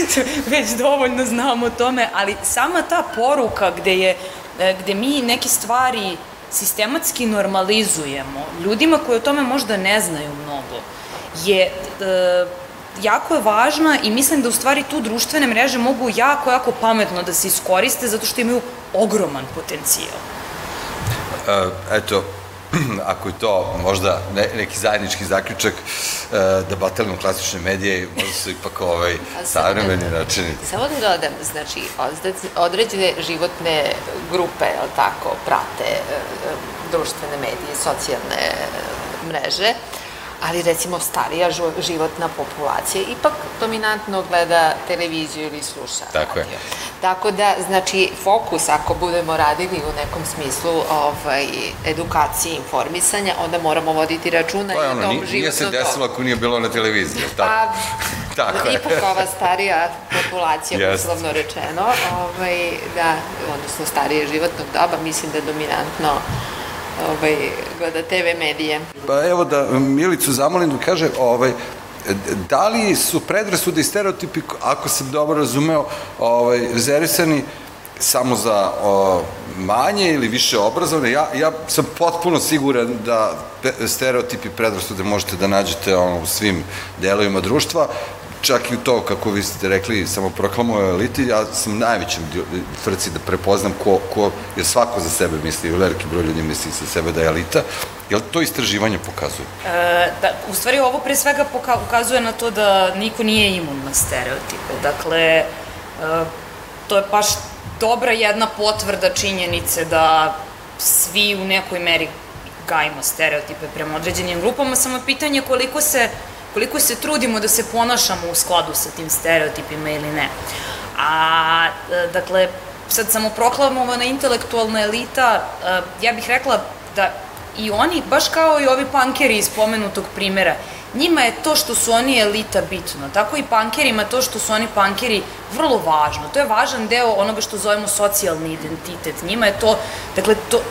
već dovoljno znam o tome, ali sama ta poruka gde je e, gde mi neke stvari sistematski normalizujemo ljudima koji o tome možda ne znaju mnogo je uh, jako je važna i mislim da u stvari tu društvene mreže mogu jako, jako pametno da se iskoriste zato što imaju ogroman potencijal. Uh, eto, ako je to možda ne, neki zajednički zaključak uh, da batalimo klasične medije, možda su ipak ovaj savremeni da, načini. Samo da dodam, znači, određene životne grupe, ali tako, prate uh, društvene medije, socijalne mreže, ali recimo starija životna populacija ipak dominantno gleda televiziju ili sluša Tako radio. je. Tako da, znači, fokus ako budemo radili u nekom smislu ovaj, edukacije, informisanja, onda moramo voditi računa ono, i o tom životnom Nije se desilo ako nije bilo na televiziji, tako? Pa, tako je. Ipak ova starija populacija, uslovno rečeno, ovaj, da, odnosno starije životnog doba, mislim da dominantno ovaj, gleda TV medije. Pa evo da Milicu zamolim da kaže, ovaj, da li su predrasude i stereotipi, ako sam dobro razumeo, ovaj, rezervisani samo za o, manje ili više obrazovne, ja, ja sam potpuno siguran da stereotipi predrasude možete da nađete ono, u svim delovima društva čak i to, kako vi ste rekli, samo proklamuje eliti, ja sam najvećem frci da prepoznam ko, ko, jer svako za sebe misli, veliki broj ljudi misli za sebe da je elita, Jel to istraživanje pokazuje? E, da, u stvari ovo pre svega poka ukazuje na to da niko nije imun na stereotipe. Dakle, e, to je baš dobra jedna potvrda činjenice da svi u nekoj meri gajimo stereotipe prema određenim grupama, samo pitanje koliko se koliko se trudimo da se ponašamo u skladu sa tim stereotipima ili ne. A, e, dakle, sad samoproklamovana intelektualna elita, e, ja bih rekla da i oni, baš kao i ovi pankeri iz pomenutog primera, njima je to što su oni elita bitno. Tako i pankerima to što su oni pankeri vrlo važno. To je važan deo onoga što zovemo socijalni identitet. Njima je to, dakle, to,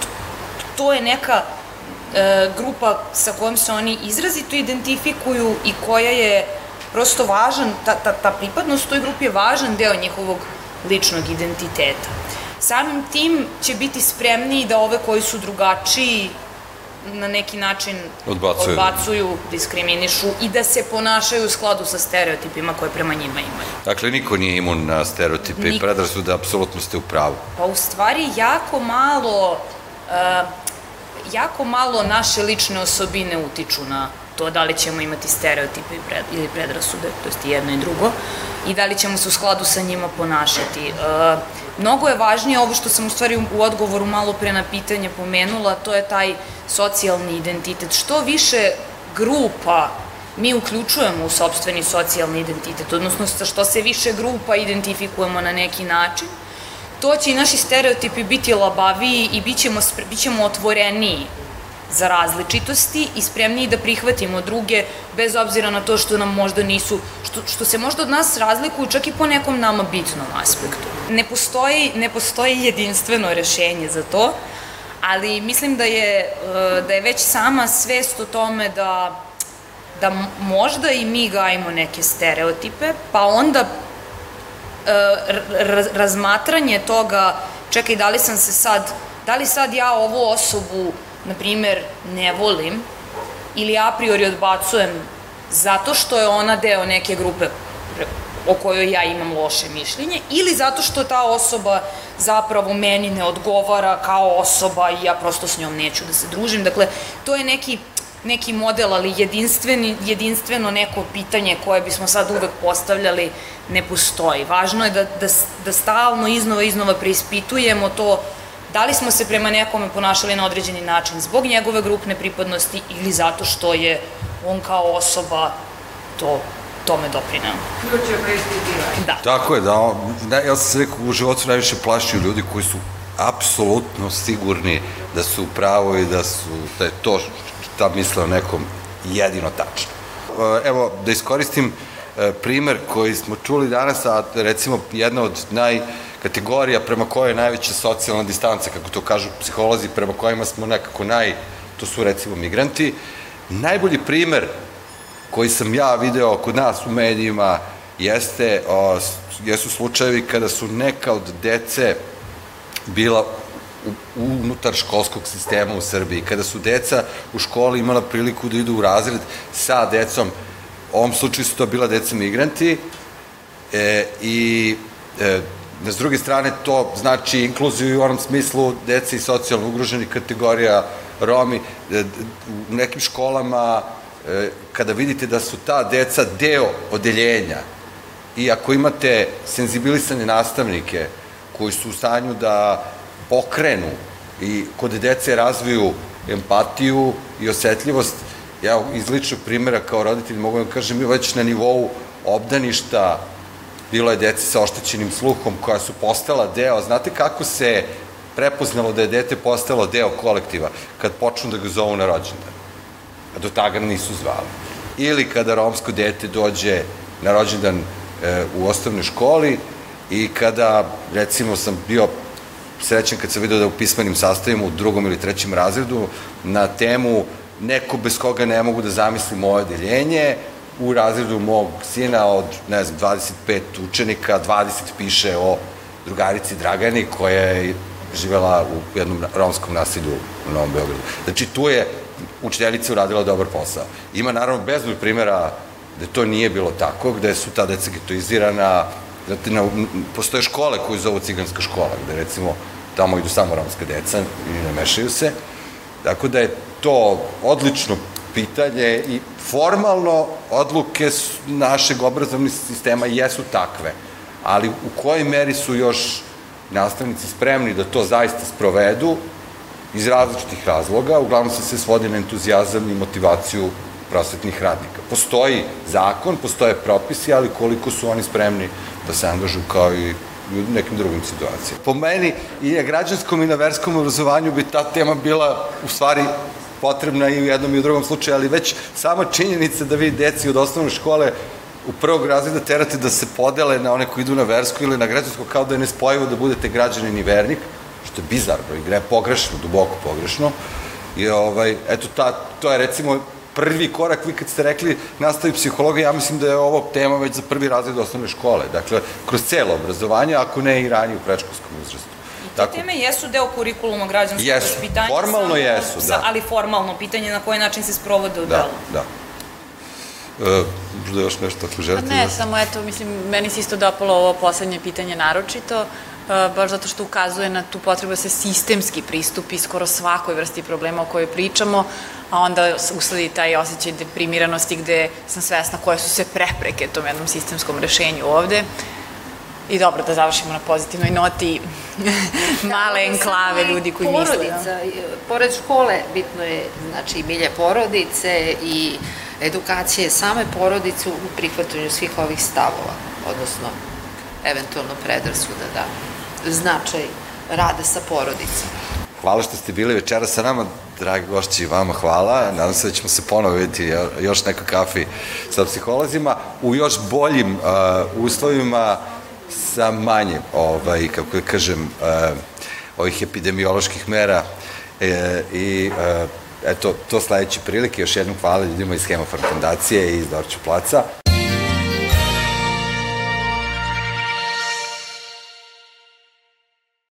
to je neka grupa sa kojom se oni izrazito identifikuju i koja je prosto važan, ta, ta, ta pripadnost toj grupi je važan deo njihovog ličnog identiteta. Samim tim će biti spremniji da ove koji su drugačiji na neki način odbacuju. odbacuju, diskriminišu i da se ponašaju u skladu sa stereotipima koje prema njima imaju. Dakle, niko nije imun na stereotipe niko. i predrasude, apsolutno ste u pravu. Pa u stvari jako malo uh, jako malo naše lične osobine utiču na to da li ćemo imati stereotipe ili predrasude, to jest jedno i drugo, i da li ćemo se u skladu sa njima ponašati. Uh, mnogo je važnije ovo što sam u stvari u odgovoru malo pre na pitanje pomenula, to je taj socijalni identitet. Što više grupa mi uključujemo u sobstveni socijalni identitet, odnosno sa što se više grupa identifikujemo na neki način, to će i naši stereotipi biti labaviji i bit ćemo, bit ćemo otvoreniji za različitosti i spremniji da prihvatimo druge, bez obzira na to što nam možda nisu, što, što se možda od nas razlikuju čak i po nekom nama bitnom aspektu. Ne postoji, ne postoji jedinstveno rešenje za to, ali mislim da je, e, da je već sama svest o tome da, da možda i mi gajimo neke stereotipe, pa onda e, razmatranje toga, čekaj, da li sam se sad, da li sad ja ovu osobu na primer, ne volim ili a priori odbacujem zato što je ona deo neke grupe o kojoj ja imam loše mišljenje ili zato što ta osoba zapravo meni ne odgovara kao osoba i ja prosto s njom neću da se družim. Dakle, to je neki neki model, ali jedinstveni, jedinstveno neko pitanje koje bismo sad uvek postavljali ne postoji. Važno je da, da, da stalno iznova iznova preispitujemo to da li smo se prema nekome ponašali na određeni način zbog njegove grupne pripadnosti ili zato što je on kao osoba to tome doprinao. Ključe preispitivanje. Da. Tako je, da, da, ja sam se rekao, u životu najviše plašio ljudi koji su apsolutno sigurni da su u pravo i da su, da je to šta misle o nekom jedino tačno. E, evo, da iskoristim e, primer koji smo čuli danas, a recimo jedna od naj kategorija prema kojoj je najveća socijalna distanca, kako to kažu psiholozi, prema kojima smo nekako naj, to su recimo migranti. Najbolji primer koji sam ja video kod nas u medijima jeste, o, jesu slučajevi kada su neka od dece bila unutar školskog sistema u Srbiji, kada su deca u školi imala priliku da idu u razred sa decom, u ovom slučaju su to bila deca migranti, e, i e, s druge strane, to znači inkluziju u onom smislu dece i socijalno ugroženih kategorija Romi. E, u nekim školama, e, kada vidite da su ta deca deo odeljenja i ako imate senzibilisane nastavnike koji su u stanju da pokrenu i kod dece razviju empatiju i osetljivost, ja iz ličnog primjera kao roditelj mogu da kažem, mi već na nivou obdaništa bilo je dece sa oštećenim sluhom koja su postala deo, znate kako se prepoznalo da je dete postalo deo kolektiva? Kad počnu da ga zovu na rođendan, a do taga nisu zvali. Ili kada romsko dete dođe na rođendan e, u osnovnoj školi i kada, recimo, sam bio srećan kad sam vidio da u pismenim sastavima u drugom ili trećem razredu na temu neko bez koga ne mogu da zamislim moje odeljenje, u razredu mog sina od, ne znam, 25 učenika, 20 piše o drugarici Dragani koja je živela u jednom romskom nasilju u Novom Beogradu. Znači, tu je učiteljica uradila dobar posao. Ima naravno bezbroj primjera da to nije bilo tako, gde su ta deca getoizirana, Znate, na, postoje škole koje zovu ciganska škola, gde recimo tamo idu samo romska deca i ne mešaju se. Tako da je to odlično pitanje i formalno odluke našeg obrazovnih sistema jesu takve, ali u kojoj meri su još nastavnici spremni da to zaista sprovedu iz različitih razloga, uglavnom se sve svodi na entuzijazam i motivaciju prosvetnih radnika. Postoji zakon, postoje propisi, ali koliko su oni spremni da se angažu kao i u nekim drugim situacijama. Po meni i na građanskom i na verskom obrazovanju bi ta tema bila u stvari potrebna i u jednom i u drugom slučaju, ali već sama činjenica da vi deci od osnovne škole u prvog razreda terate da se podele na one koji idu na versku ili na građansko kao da je nespojivo da budete građanin i vernik, što je bizarno i gre pogrešno, duboko pogrešno. I ovaj, eto, ta, to je recimo prvi korak, vi kad ste rekli nastavi psihologija, ja mislim da je ovo tema već za prvi razred osnovne škole, dakle, kroz celo obrazovanje, ako ne i ranije u prečkolskom uzrastu. Te teme jesu deo kurikuluma građanskog jesu. vaspitanja. Formalno jesu, da. Ali formalno pitanje na koji način se sprovode u da, delu. Da, da. E, možda još nešto ako želite? Pa ne, da... samo eto, mislim, meni se isto dopalo ovo poslednje pitanje naročito, e, baš zato što ukazuje na tu potrebu da se sistemski pristupi skoro svakoj vrsti problema o kojoj pričamo, a onda usledi taj osjećaj deprimiranosti gde sam svesna koje su se prepreke tom jednom sistemskom rešenju ovde. I dobro, da završimo na pozitivnoj noti male Da, enklave ljudi koji misle. porodica, Da. Pored škole, bitno je znači, milje porodice i edukacije same porodice u prihvatanju svih ovih stavova, odnosno eventualno predrasuda, da, značaj rada sa porodicom. Hvala što ste bili večera sa nama, dragi gošći vama hvala. Nadam se da ćemo se ponovo vidjeti još neko kafi sa psiholozima u još boljim uh, uslovima sa manje, ovaj, kako da kažem, uh, ovih epidemioloških mera e, i uh, eto, to sledeće prilike. Još jednom hvala ljudima iz Hemofarm fondacije i iz Dorću placa.